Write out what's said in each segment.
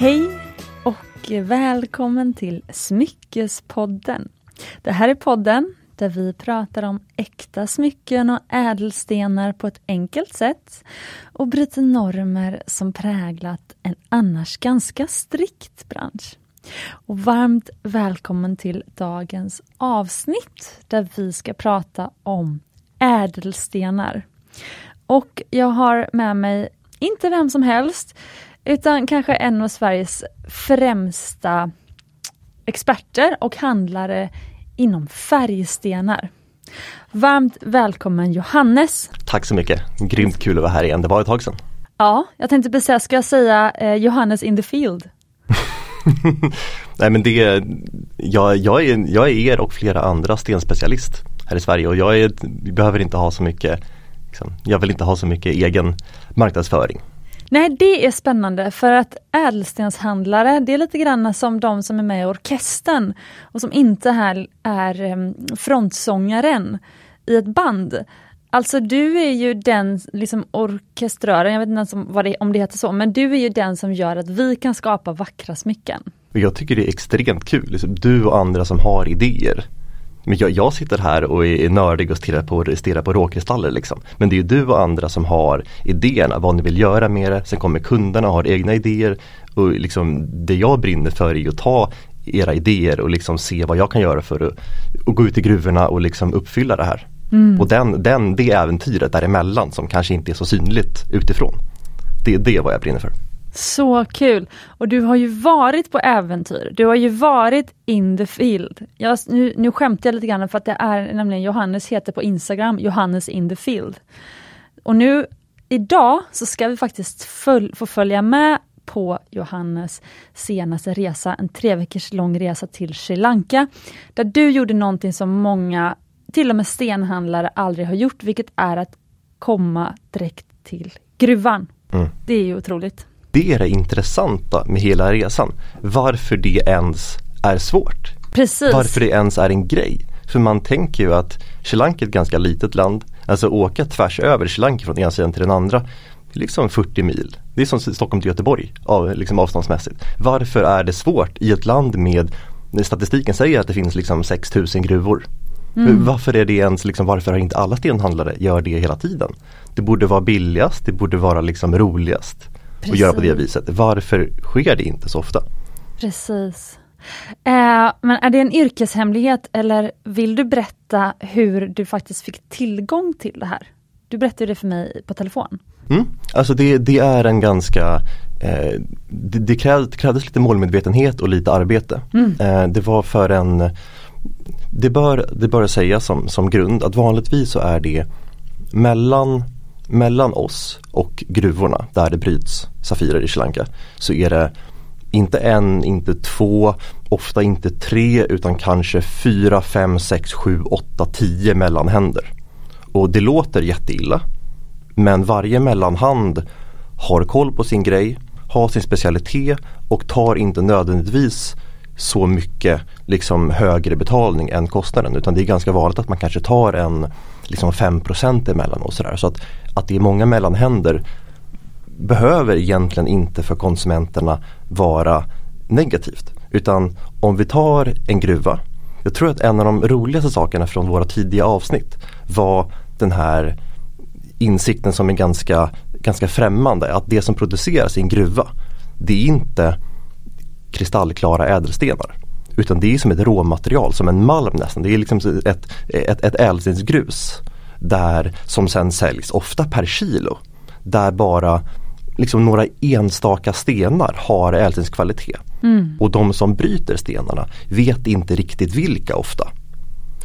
Hej och välkommen till Smyckespodden. Det här är podden där vi pratar om äkta smycken och ädelstenar på ett enkelt sätt och bryter normer som präglat en annars ganska strikt bransch. Och varmt välkommen till dagens avsnitt där vi ska prata om ädelstenar. Och jag har med mig, inte vem som helst, utan kanske en av Sveriges främsta experter och handlare inom färgstenar. Varmt välkommen Johannes! Tack så mycket! Grymt kul att vara här igen, det var ett tag sedan. Ja, jag tänkte precis ska jag säga eh, Johannes in the field? Nej men det, jag, jag, är, jag är er och flera andra stenspecialist här i Sverige och jag är, behöver inte ha så mycket, liksom, jag vill inte ha så mycket egen marknadsföring. Nej, det är spännande för att ädelstenshandlare, det är lite grann som de som är med i orkestern och som inte här är ehm, frontsångaren i ett band. Alltså du är ju den liksom orkeströren, jag vet inte om, vad det, om det heter så, men du är ju den som gör att vi kan skapa vackra smycken. Jag tycker det är extremt kul, liksom, du och andra som har idéer men jag, jag, sitter här och är nördig och stirrar på, stirrar på råkristaller liksom. Men det är du och andra som har idéerna, vad ni vill göra med det. Sen kommer kunderna och har egna idéer. Och liksom, det jag brinner för är att ta era idéer och liksom se vad jag kan göra för att och gå ut i gruvorna och liksom uppfylla det här. Mm. Och den, den, det äventyret däremellan som kanske inte är så synligt utifrån. Det, det är vad jag brinner för. Så kul! Och du har ju varit på äventyr, du har ju varit in the field. Jag, nu, nu skämtar jag lite grann för att det är nämligen Johannes heter på Instagram Johannes in the field. Och nu idag så ska vi faktiskt föl få följa med på Johannes senaste resa, en tre veckors lång resa till Sri Lanka. Där du gjorde någonting som många, till och med stenhandlare, aldrig har gjort, vilket är att komma direkt till gruvan. Mm. Det är ju otroligt det är det intressanta med hela resan. Varför det ens är svårt. Precis. Varför det ens är en grej. För man tänker ju att Sri Lanka är ett ganska litet land. Alltså åka tvärs över Sri Lanka från ena sidan till den andra. Liksom 40 mil. Det är som Stockholm till Göteborg av, liksom avståndsmässigt. Varför är det svårt i ett land med Statistiken säger att det finns liksom 6000 gruvor. Mm. Varför är det ens, liksom, varför har inte alla stenhandlare gör det hela tiden? Det borde vara billigast, det borde vara liksom roligast. Precis. och göra på det viset. Varför sker det inte så ofta? Precis. Eh, men är det en yrkeshemlighet eller vill du berätta hur du faktiskt fick tillgång till det här? Du berättade det för mig på telefon. Mm. Alltså det, det är en ganska eh, det, det, krävdes, det, krävdes lite målmedvetenhet och lite arbete. Mm. Eh, det var för en Det bör, det bör sägas som, som grund att vanligtvis så är det mellan mellan oss och gruvorna där det bryts Safirer i Sri Lanka så är det inte en, inte två, ofta inte tre utan kanske fyra, fem, sex, sju, åtta, tio mellanhänder. Och det låter jätteilla. Men varje mellanhand har koll på sin grej, har sin specialitet och tar inte nödvändigtvis så mycket liksom högre betalning än kostnaden utan det är ganska vanligt att man kanske tar en liksom 5 emellan och sådär. Så att, att det är många mellanhänder behöver egentligen inte för konsumenterna vara negativt. Utan om vi tar en gruva. Jag tror att en av de roligaste sakerna från våra tidiga avsnitt var den här insikten som är ganska, ganska främmande. Att det som produceras i en gruva det är inte kristallklara ädelstenar. Utan det är som ett råmaterial, som en malm nästan. Det är liksom ett, ett, ett ädelstensgrus där, som sen säljs, ofta per kilo. Där bara liksom några enstaka stenar har ädelstenskvalitet. Mm. Och de som bryter stenarna vet inte riktigt vilka ofta.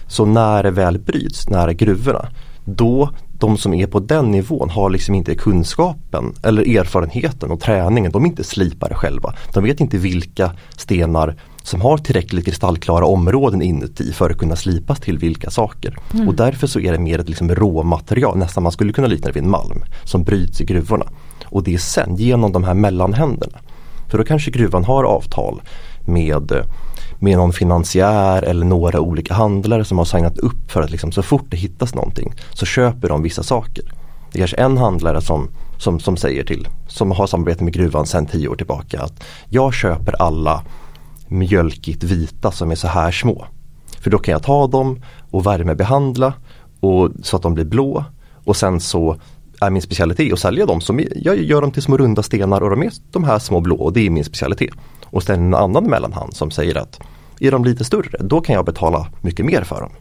Så när det väl bryts nära gruvorna då de som är på den nivån har liksom inte kunskapen eller erfarenheten och träningen. De är inte slipare själva. De vet inte vilka stenar som har tillräckligt kristallklara områden inuti för att kunna slipas till vilka saker. Mm. Och därför så är det mer ett liksom råmaterial, nästan man skulle kunna likna det vid en malm som bryts i gruvorna. Och det är sen genom de här mellanhänderna. För då kanske gruvan har avtal med med någon finansiär eller några olika handlare som har signat upp för att liksom, så fort det hittas någonting så köper de vissa saker. Det är kanske en handlare som som, som säger till, som har samarbete med gruvan sedan tio år tillbaka att jag köper alla mjölkigt vita som är så här små. För då kan jag ta dem och värmebehandla och, så att de blir blå och sen så är min specialitet att sälja dem. Som, jag gör dem till små runda stenar och de är de här små blå och det är min specialitet. Och sen en annan mellanhand som säger att är de lite större då kan jag betala mycket mer för dem.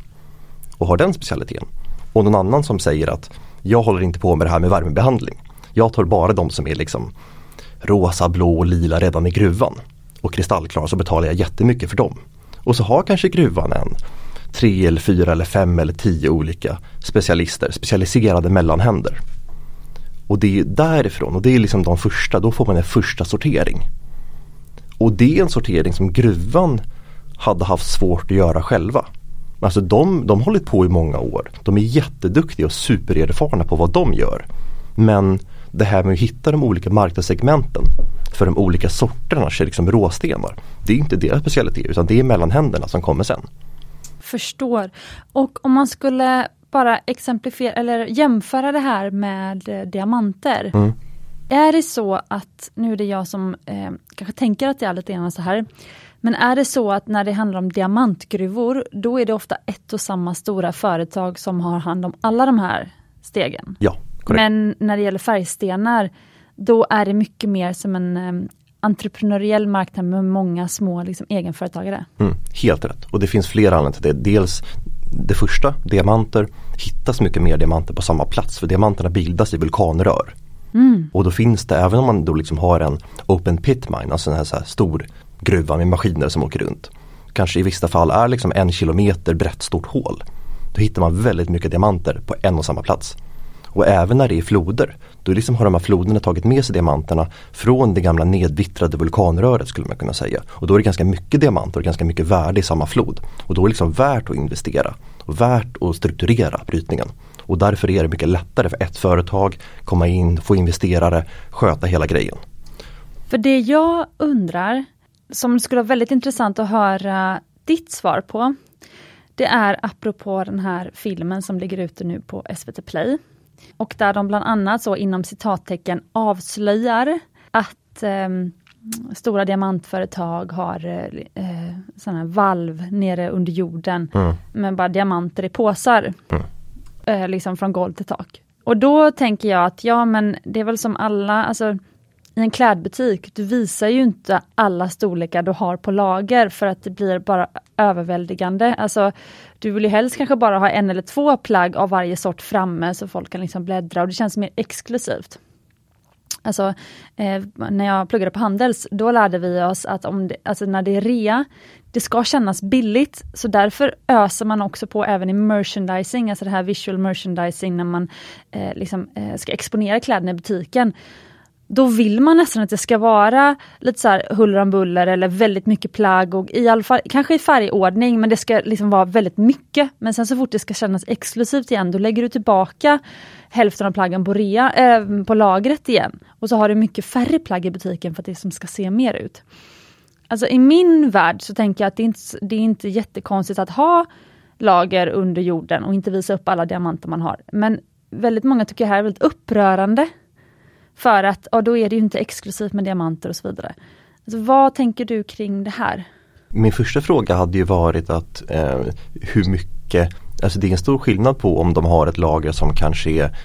Och har den specialiteten. Och någon annan som säger att jag håller inte på med det här med värmebehandling. Jag tar bara de som är liksom rosa, blå och lila redan i gruvan. Och kristallklara så betalar jag jättemycket för dem. Och så har kanske gruvan en tre eller fyra eller fem eller tio olika specialister, specialiserade mellanhänder. Och det är därifrån och det är liksom de första, då får man en första sortering. Och det är en sortering som gruvan hade haft svårt att göra själva. Alltså de, de har hållit på i många år. De är jätteduktiga och supererfarna på vad de gör. Men det här med att hitta de olika marknadssegmenten för de olika sorterna liksom råstenar. Det är inte deras specialitet utan det är mellanhänderna som kommer sen. Förstår. Och om man skulle bara exemplifiera eller jämföra det här med eh, diamanter. Mm. Är det så att, nu är det jag som eh, kanske tänker att det är lite grann så här. Men är det så att när det handlar om diamantgruvor, då är det ofta ett och samma stora företag som har hand om alla de här stegen? Ja, korrekt. Men när det gäller färgstenar, då är det mycket mer som en um, entreprenöriell marknad med många små liksom, egenföretagare. Mm, helt rätt och det finns flera anledningar till det. Dels det första, diamanter, hittas mycket mer diamanter på samma plats för diamanterna bildas i vulkanrör. Mm. Och då finns det, även om man då liksom har en open pit mine, alltså en här, så här stor gruva med maskiner som åker runt. Kanske i vissa fall är liksom en kilometer brett stort hål. Då hittar man väldigt mycket diamanter på en och samma plats. Och även när det är floder, då liksom har de här floderna tagit med sig diamanterna från det gamla nedvittrade vulkanröret skulle man kunna säga. Och då är det ganska mycket diamanter och ganska mycket värde i samma flod. Och då är det liksom värt att investera och värt att strukturera brytningen. Och därför är det mycket lättare för ett företag komma in, få investerare, sköta hela grejen. För det jag undrar, som skulle vara väldigt intressant att höra ditt svar på, det är apropå den här filmen som ligger ute nu på SVT Play. Och där de bland annat så inom citattecken avslöjar att eh, stora diamantföretag har eh, sådana valv nere under jorden mm. med bara diamanter i påsar. Mm. Eh, liksom från golv till tak. Och då tänker jag att ja men det är väl som alla, alltså i en klädbutik, du visar ju inte alla storlekar du har på lager för att det blir bara överväldigande. Alltså, du vill ju helst kanske bara ha en eller två plagg av varje sort framme så folk kan liksom bläddra och det känns mer exklusivt. Alltså, eh, när jag pluggade på Handels, då lärde vi oss att om det, alltså när det är rea, det ska kännas billigt, så därför öser man också på även i merchandising, alltså det här visual merchandising när man eh, liksom, eh, ska exponera kläderna i butiken då vill man nästan att det ska vara lite så här huller om buller eller väldigt mycket plagg och i alla fall, kanske i färgordning men det ska liksom vara väldigt mycket. Men sen så fort det ska kännas exklusivt igen då lägger du tillbaka hälften av plaggen på, rea, äh, på lagret igen. Och så har du mycket färre plagg i butiken för att det som ska se mer ut. Alltså i min värld så tänker jag att det är inte, det är inte jättekonstigt att ha lager under jorden och inte visa upp alla diamanter man har. Men väldigt många tycker det här är väldigt upprörande för att och då är det ju inte exklusivt med diamanter och så vidare. Alltså, vad tänker du kring det här? Min första fråga hade ju varit att eh, hur mycket, alltså det är en stor skillnad på om de har ett lager som kanske är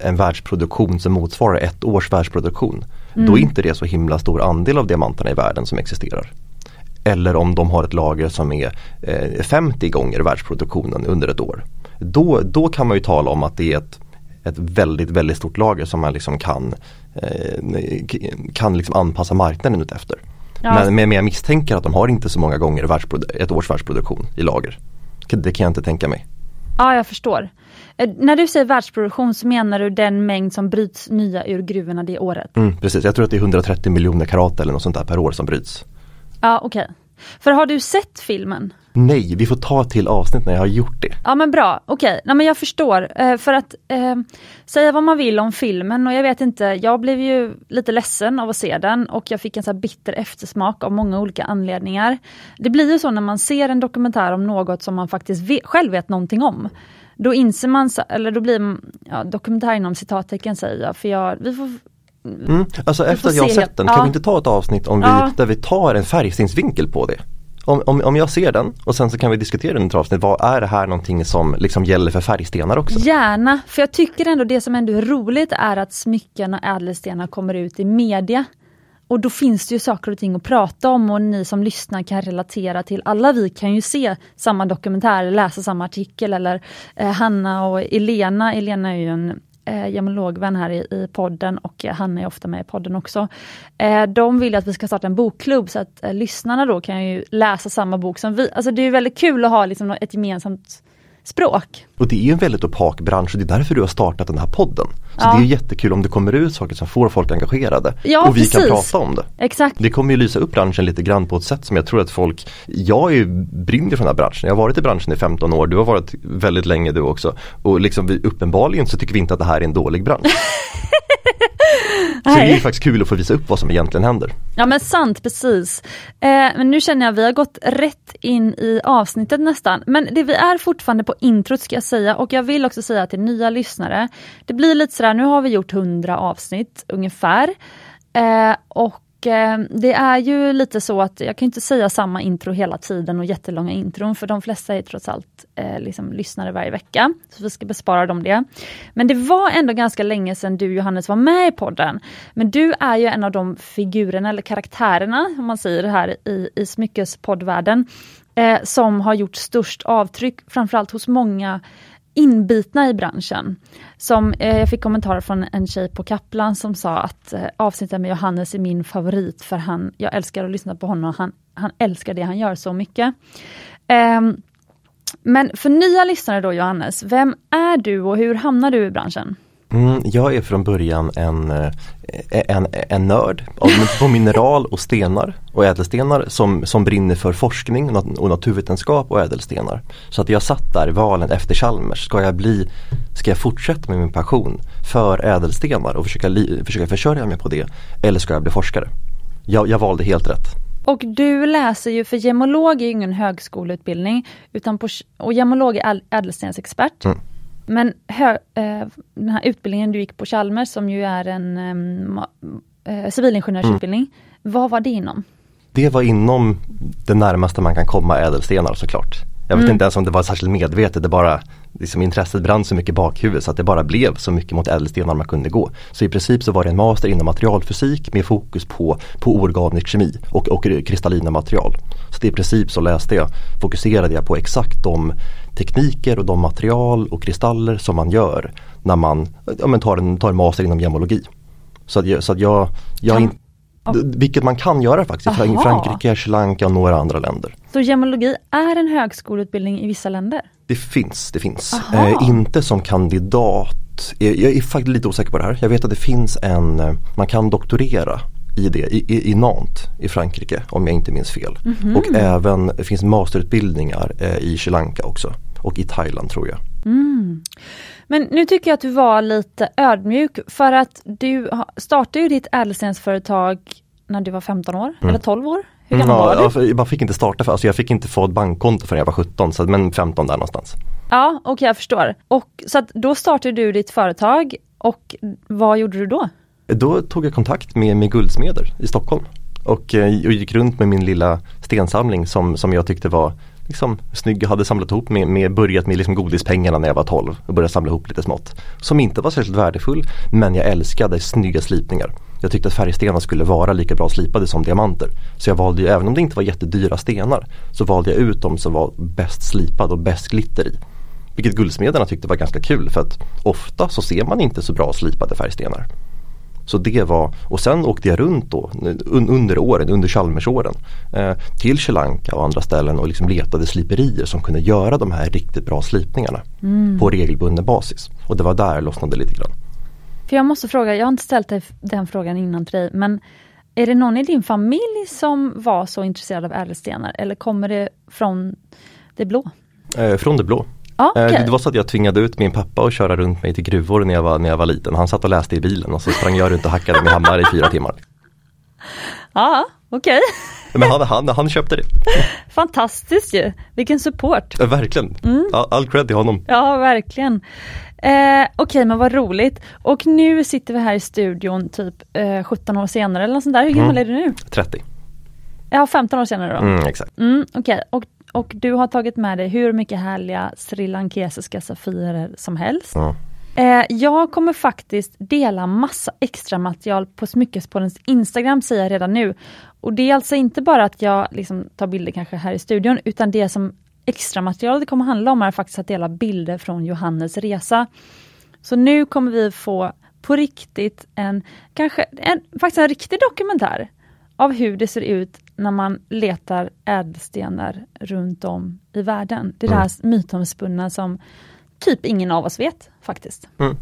en världsproduktion som motsvarar ett års världsproduktion. Mm. Då är inte det så himla stor andel av diamanterna i världen som existerar. Eller om de har ett lager som är eh, 50 gånger världsproduktionen under ett år. Då, då kan man ju tala om att det är ett ett väldigt, väldigt stort lager som man liksom kan, eh, kan liksom anpassa marknaden ut efter. Ja. Men, men jag misstänker att de har inte så många gånger ett års världsproduktion i lager. Det kan jag inte tänka mig. Ja, jag förstår. Eh, när du säger världsproduktion så menar du den mängd som bryts nya ur gruvorna det året? Mm, precis, jag tror att det är 130 miljoner karat eller något sånt där per år som bryts. Ja okej. Okay. För har du sett filmen? Nej, vi får ta till avsnitt när jag har gjort det. Ja men bra, okej, okay. men jag förstår. Eh, för att eh, säga vad man vill om filmen och jag vet inte, jag blev ju lite ledsen av att se den och jag fick en så bitter eftersmak av många olika anledningar. Det blir ju så när man ser en dokumentär om något som man faktiskt vet, själv vet någonting om. Då inser man, eller då blir ja, dokumentär inom citattecken säger jag, för jag, vi får Mm. Alltså efter att jag har sett den, kan vi inte ta ett avsnitt om vi, där vi tar en färgstensvinkel på det? Om, om, om jag ser den och sen så kan vi diskutera under avsnitt, vad är det här någonting som liksom gäller för färgstenar också? Gärna, för jag tycker ändå det som ändå är roligt är att smycken och ädelstenar kommer ut i media. Och då finns det ju saker och ting att prata om och ni som lyssnar kan relatera till. Alla vi kan ju se samma dokumentär, läsa samma artikel eller eh, Hanna och Elena, Elena är ju en eh, gemologvän här i, i podden och han är ofta med i podden också. Eh, de vill att vi ska starta en bokklubb så att eh, lyssnarna då kan ju läsa samma bok som vi. Alltså det är väldigt kul att ha liksom ett gemensamt språk. Och det är en väldigt opak bransch och det är därför du har startat den här podden. Så ja. det är jättekul om det kommer ut saker som får folk engagerade. Ja, och vi precis. kan prata om det. Exakt. Det kommer ju lysa upp branschen lite grann på ett sätt som jag tror att folk, jag är ju brinner för den här branschen. Jag har varit i branschen i 15 år, du har varit väldigt länge du också. Och liksom vi, uppenbarligen så tycker vi inte att det här är en dålig bransch. Så det är faktiskt kul att få visa upp vad som egentligen händer. Ja men sant, precis. Eh, men nu känner jag att vi har gått rätt in i avsnittet nästan. Men det, vi är fortfarande på introt ska jag säga och jag vill också säga till nya lyssnare. Det blir lite sådär, nu har vi gjort 100 avsnitt ungefär. Eh, och Eh, det är ju lite så att jag kan inte säga samma intro hela tiden och jättelånga intron för de flesta är trots allt eh, liksom lyssnare varje vecka. Så vi ska bespara dem det. Men det var ändå ganska länge sedan du Johannes var med i podden. Men du är ju en av de figurerna eller karaktärerna, om man säger det här i, i smyckespoddvärlden, eh, som har gjort störst avtryck, framförallt hos många inbitna i branschen. Som, eh, jag fick kommentarer från en tjej på Kaplan som sa att eh, avsnittet med Johannes är min favorit för han, jag älskar att lyssna på honom, han, han älskar det han gör så mycket. Eh, men för nya lyssnare då Johannes, vem är du och hur hamnar du i branschen? Mm, jag är från början en, eh, en, en nörd på mineral och stenar och ädelstenar som, som brinner för forskning och naturvetenskap och ädelstenar. Så att jag satt där i valen efter Chalmers. Ska jag, bli, ska jag fortsätta med min passion för ädelstenar och försöka, li, försöka försörja mig på det? Eller ska jag bli forskare? Jag, jag valde helt rätt. Och du läser ju, för gemolog är ju ingen högskoleutbildning, utan på, och gemolog är ädelstensexpert. Mm. Men hö, eh, den här utbildningen du gick på Chalmers som ju är en eh, civilingenjörsutbildning, mm. vad var det inom? Det var inom det närmaste man kan komma ädelstenar såklart. Jag vet mm. inte ens om det var särskilt medvetet, det bara liksom intresset brann så mycket i bakhuvudet så att det bara blev så mycket mot ädelstenar man kunde gå. Så i princip så var det en master inom materialfysik med fokus på, på organisk kemi och, och kristallina material. Så det i princip så läste jag, fokuserade jag på exakt de tekniker och de material och kristaller som man gör när man ja, men tar, en, tar en master inom gemologi. Så att jag, så att jag, jag kan, vilket man kan göra faktiskt Aha. i Frankrike, Sri Lanka och några andra länder. Så gemologi är en högskoleutbildning i vissa länder? Det finns, det finns. Eh, inte som kandidat. Jag, jag är faktiskt lite osäker på det här. Jag vet att det finns en, eh, man kan doktorera i det, i, i, i Nantes i Frankrike om jag inte minns fel. Mm -hmm. Och även det finns masterutbildningar eh, i Sri Lanka också och i Thailand tror jag. Mm. Men nu tycker jag att du var lite ödmjuk för att du startade ju ditt ädelstensföretag när du var 15 år, mm. eller 12 år? Hur gammal ja, var du? Jag fick inte starta, för, alltså jag fick inte få ett bankkonto förrän jag var 17, så, men 15 där någonstans. Ja, okej okay, jag förstår. Och, så att då startade du ditt företag och vad gjorde du då? Då tog jag kontakt med, med guldsmeder i Stockholm och, eh, och gick runt med min lilla stensamling som, som jag tyckte var liksom, snygg. Jag hade samlat ihop med, med börjat med liksom godispengarna när jag var 12 och började samla ihop lite smått. Som inte var särskilt värdefull men jag älskade snygga slipningar. Jag tyckte att färgstenar skulle vara lika bra slipade som diamanter. Så jag valde ju, även om det inte var jättedyra stenar, så valde jag ut de som var bäst slipade och bäst glitter i. Vilket guldsmederna tyckte var ganska kul för att ofta så ser man inte så bra slipade färgstenar. Så det var, och sen åkte jag runt då under åren, under Chalmersåren eh, till Sri Lanka och andra ställen och liksom letade sliperier som kunde göra de här riktigt bra slipningarna mm. på regelbunden basis. Och det var där jag lossnade lite grann. För jag måste fråga, jag har inte ställt den frågan innan till dig men är det någon i din familj som var så intresserad av ädelstenar eller kommer det från det blå? Eh, från det blå. Ja, Eh, okej. Det var så att jag tvingade ut min pappa att köra runt mig till gruvor när jag var, när jag var liten. Han satt och läste i bilen och så sprang jag runt och hackade med hammare i fyra timmar. Ja, okej. Men han, han, han köpte det. Fantastiskt ju. Vilken support. Eh, Verkligen. Mm. All, all cred till honom. Ja, verkligen. Eh, Okej, men vad roligt. Och nu sitter vi här i studion typ eh, 17 år senare eller något sånt där. Hur gammal är du nu? 30. Ja, 15 år senare då. Mm, exakt. Mm, Okej, och, och du har tagit med dig hur mycket härliga srilankesiska safirer som helst. Ja. Eh, jag kommer faktiskt dela massa extra material på Smyckespoddens Instagram säger jag redan nu. Och det är alltså inte bara att jag liksom tar bilder kanske här i studion, utan det som extra material det kommer handla om är faktiskt att dela bilder från Johannes resa. Så nu kommer vi få på riktigt en, kanske en, faktiskt en riktig dokumentär av hur det ser ut när man letar ädelstenar runt om i världen. Det där mytomspunna som typ ingen av oss vet faktiskt. Mm.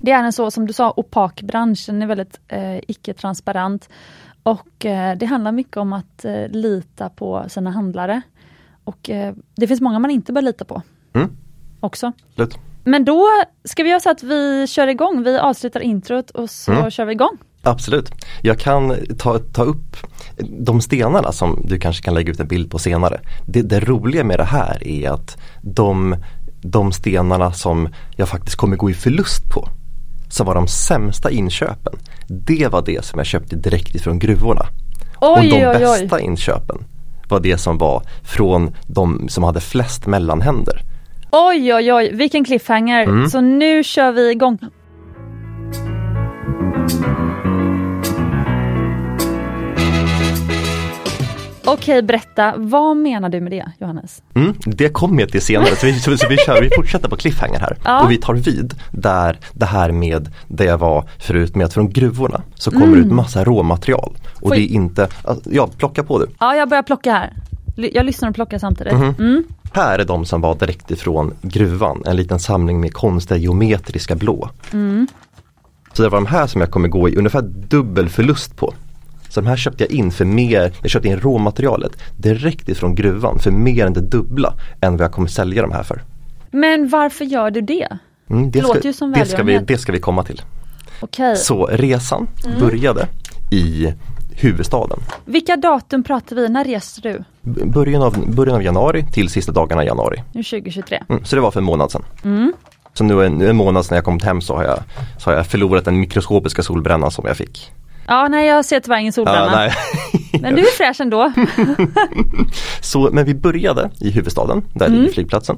Det är en så, som du sa, opak bransch, den är väldigt eh, icke-transparent. Och eh, det handlar mycket om att eh, lita på sina handlare. Och eh, det finns många man inte bör lita på Mm. också. Slut. Men då ska vi göra så att vi kör igång, vi avslutar introt och så Mm. kör vi igång. Absolut. Jag kan ta, ta upp de stenarna som du kanske kan lägga ut en bild på senare. Det, det roliga med det här är att de, de stenarna som jag faktiskt kommer gå i förlust på som var de sämsta inköpen. Det var det som jag köpte direkt ifrån gruvorna. Oj, Och de oj, oj. bästa inköpen var det som var från de som hade flest mellanhänder. Oj oj oj, vilken cliffhanger. Mm. Så nu kör vi igång. Okej, berätta. Vad menar du med det, Johannes? Mm, det kommer jag till senare, så vi, så, så vi, kör, vi fortsätter på cliffhanger här. Ja. Och vi tar vid där det här med det jag var förut med att från gruvorna så kommer det ut massa råmaterial. Och Får det är inte, ja plocka på du. Ja, jag börjar plocka här. Jag lyssnar och plockar samtidigt. Mhm. Mm. Här är de som var direkt ifrån gruvan, en liten samling med konstiga geometriska blå. Mm. Så det var de här som jag kommer gå i ungefär dubbel förlust på. Så de här köpte jag in för mer, jag köpte in råmaterialet direkt ifrån gruvan för mer än det dubbla än vad jag kommer sälja de här för. Men varför gör du det? Mm, det, Låter ska, ju som det, ska vi, det ska vi komma till. Okej. Så resan Mm. började i huvudstaden. Vilka datum pratar vi? När reste du? Början av, början av januari till sista dagarna i januari. Nu 2023. Mm, så det var för en månad sedan. Så nu, en, en månad sedan jag kommit hem så har, jag, så har jag förlorat den mikroskopiska solbrännan som jag fick. Ja, nej jag ser tyvärr ingen solbränna. Ja. Men du är fräsch ändå. Så, men vi började i huvudstaden, där Mm. ligger flygplatsen.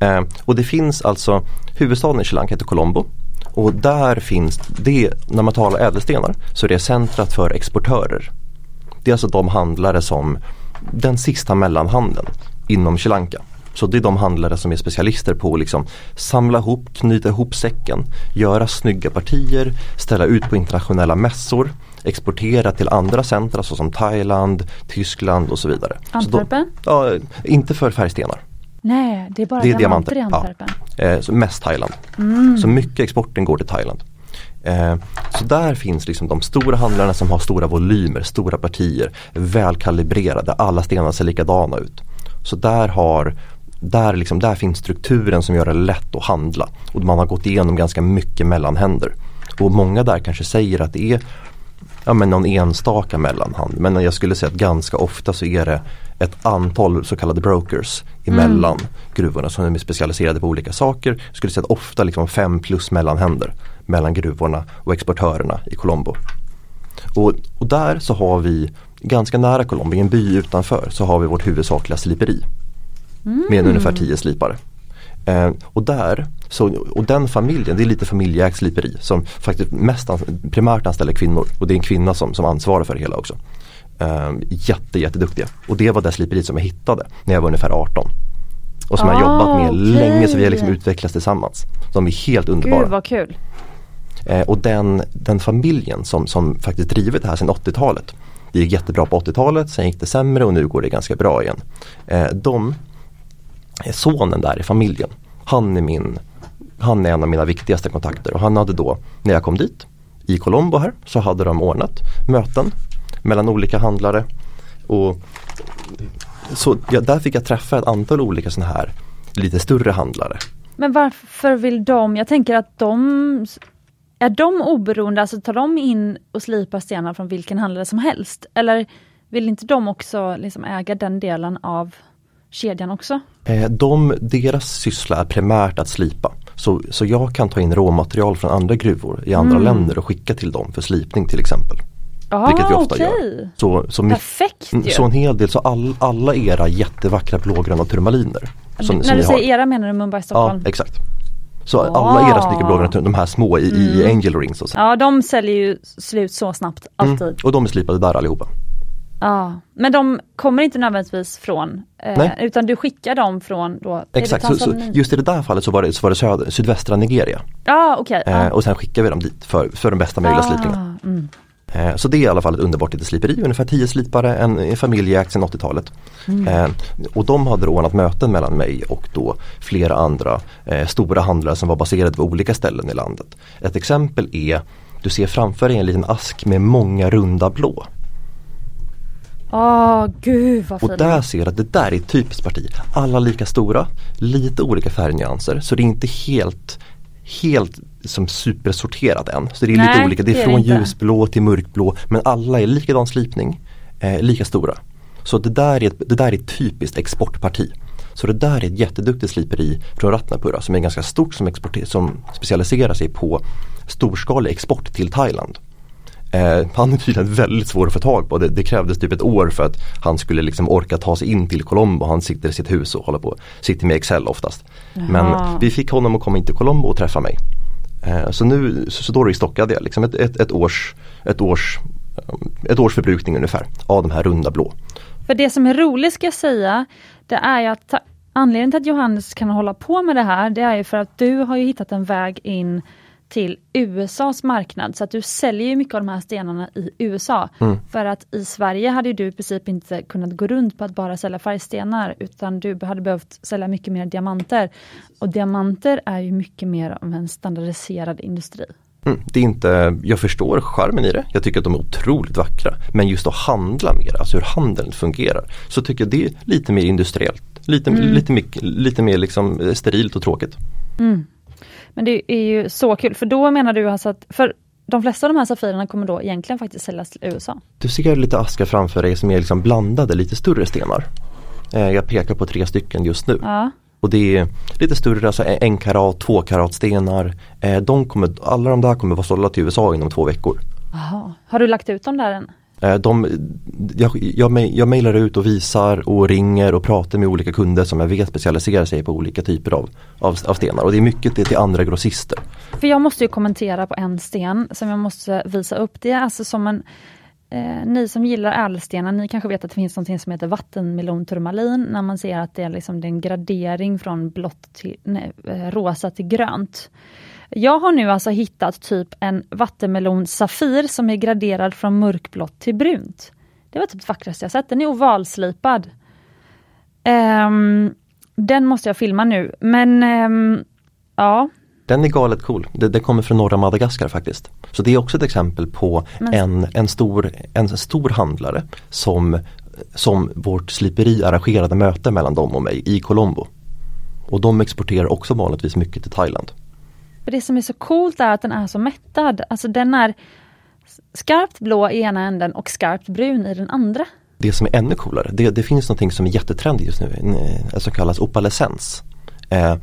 Eh, och det finns alltså, huvudstaden i Sri Lanka heter Colombo. Och där finns det, när man talar ädelstenar, så är det centrat för exportörer. Det är alltså de handlare som, den sista mellanhandeln inom Sri Lanka. Så det är de handlare som är specialister på att liksom samla ihop, knyta ihop säcken, göra snygga partier, ställa ut på internationella mässor, exportera till andra centra såsom Thailand, Tyskland och så vidare. Antwerpen? Ja, inte för färgstenar. Nej, det är bara Det är diamanter, diamanter, i ja. Antwerpen. Eh, så mest Thailand. Så mycket exporten går till Thailand. Eh, så där finns liksom de stora handlarna som har stora volymer, stora partier, välkalibrerade, alla stenar ser likadana ut. Så där har där, liksom, där finns strukturen som gör det lätt att handla. Och man har gått igenom ganska mycket mellanhänder. Och många där kanske säger att det är ja, men någon enstaka mellanhand. Men jag skulle säga att ganska ofta så är det ett antal så kallade brokers emellan gruvorna som är specialiserade på olika saker. Jag skulle säga att ofta liksom fem plus mellanhänder mellan gruvorna och exportörerna i Colombo. Och, och där så har vi ganska nära Colombo, i en by utanför, så har vi vårt huvudsakliga sliperi. Med ungefär tio slipare. Eh, och där, så, och den familjen, det är lite familjeägt sliperi som faktiskt mest ans- primärt anställer kvinnor och det är en kvinna som, som ansvarar för det hela också. Eh, jätte, jätteduktiga. Och det var det sliperiet som jag hittade när jag var ungefär 18. Och som jag har Ah, jobbat med okej. länge så vi har liksom utvecklats tillsammans. De är helt underbara. Gud vad kul. Eh, och den, den familjen som, som faktiskt drivit det här sedan 80-talet. Det gick jättebra på 80-talet, sen gick det sämre och nu går det ganska bra igen. Eh, de, Eh, sonen där i familjen, han är, min, han är en av mina viktigaste kontakter och han hade då, när jag kom dit, i Colombo här, så hade de ordnat möten mellan olika handlare. Och så ja, där fick jag träffa ett antal olika sådana här lite större handlare. Men varför vill de, jag tänker att de är de oberoende, alltså tar de in och slipar stenar från vilken handlare som helst? Eller vill inte de också liksom äga den delen av kedjan också? Eh, de, deras syssla är primärt att slipa. Så, så jag kan ta in råmaterial från andra gruvor i andra mm. länder och skicka till dem för slipning till exempel. Ah, vilket vi ofta okay. gör. Så, så Perfekt ju. Så en hel del, så all, alla era jättevackra blågröna turmaliner. Som, När som du säger har. era menar du Mumbai Stockholm? Ja exakt. Så oh. alla era snickerblågröna de här små i, mm. i angel rings. Och så. Ja de säljer ju slut så snabbt, mm. alltid. Mm. Och de är slipade där allihopa. Ja, men de kommer inte nödvändigtvis från, eh, utan du skickar dem från då? Exakt, så, så, just i det där fallet så var det, så var det söder, sydvästra Nigeria. Ja, okej. Okay. Eh, och sen skickar vi dem dit för, för den bästa möjliga ah, slipningen. Mm. Eh, så det är i alla fall ett underbart litet sliperi, ungefär 10 slipare, en familjeägt sedan 80-talet. Mm. Eh, och de hade ordnat möten mellan mig och då flera andra eh, stora handlare som var baserade på olika ställen i landet. Ett exempel är, du ser framför dig en liten ask med många runda blå. Åh oh, gud vad fint. Och där ser du att det där är ett typiskt parti. Alla lika stora, lite olika färgnyanser så det är inte helt helt som supersorterat än. Så det är Nej, lite olika, det är från det ljusblå till mörkblå men alla är likadan slipning, eh, lika stora. Så det där, är ett, det där är ett typiskt exportparti. Så det där är ett jätteduktigt sliperi från Ratnapura som är ganska stort som, som specialiserar sig på storskalig export till Thailand. Eh, han är tydligen väldigt svår att få tag på. Det, det, krävdes typ ett år för att han skulle liksom orka ta sig in till Colombo. Han sitter i sitt hus och håller på, sitter med Excel oftast. Jaha. Men vi fick honom att komma in till Colombo och träffa mig. Eh, så nu så, så då restockade jag liksom ett, ett, ett, års, ett, års, eh, ett års förbrukning ungefär av de här runda blå. För det som är roligt ska jag säga, det är ju att anledningen till att Johannes kan hålla på med det här, det är ju för att du har ju hittat en väg in till USAs marknad så att du säljer ju mycket av de här stenarna i USA. Mm. För att i Sverige hade du i princip inte kunnat gå runt på att bara sälja färgstenar utan du hade behövt sälja mycket mer diamanter. Och diamanter är ju mycket mer av en standardiserad industri. Mm, det är inte, jag förstår charmen i det, jag tycker att de är otroligt vackra. Men just att handla mer, alltså hur handeln fungerar, så tycker jag det är lite mer industriellt. Lite, mm. lite, mycket, lite mer liksom sterilt och tråkigt. Mm. Men det är ju så kul, för då menar du alltså att, för de flesta av de här Safirerna kommer då egentligen faktiskt säljas till USA? Du ser lite askar framför dig som är liksom blandade, lite större stenar. Eh, jag pekar på tre stycken just nu. Ja. Och det är lite större, alltså en karat, två karat stenar. Eh, de kommer, alla de där kommer vara sålda till USA inom två veckor. Aha. Har du lagt ut dem där än? Eh, de, jag, jag, jag mejlar ut och visar och ringer och pratar med olika kunder som jag vet specialiserar sig på olika typer av, av, av stenar och det är mycket det till andra grossister. För jag måste ju kommentera på en sten som jag måste visa upp. Det är alltså som en eh, Ni som gillar ädelstenar, ni kanske vet att det finns något som heter vattenmelonturmalin när man ser att det är, liksom, det är en gradering från blått till nej, eh, rosa till grönt. Jag har nu alltså hittat typ en vattenmelon Safir som är graderad från mörkblått till brunt. Det var typ det vackraste jag sett. Den är ovalslipad. Um, den måste jag filma nu, men um, ja. Den är galet cool. Det, det, kommer från norra Madagaskar faktiskt. Så det är också ett exempel på men... en, en, stor, en stor handlare som, som vårt sliperi arrangerade möte mellan dem och mig i Colombo. Och de exporterar också vanligtvis mycket till Thailand. För det som är så coolt är att den är så mättad. Alltså den är skarpt blå i ena änden och skarpt brun i den andra. Det som är ännu coolare, det, det finns någonting som är jättetrendigt just nu, eh, som kallas opalescens. Eh,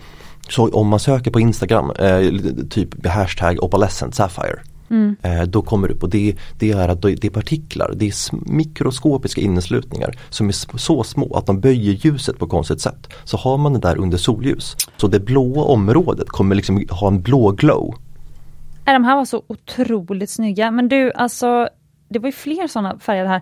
så om man söker på Instagram, eh, typ hashtag opalescent sapphire Mm. Eh, då kommer upp och det, det är att det är partiklar, det är mikroskopiska inneslutningar som är så små att de böjer ljuset på konstigt sätt. Så har man det där under solljus, så det blåa området kommer liksom ha en blå glow. De här var så otroligt snygga men du alltså det var ju fler sådana färger här.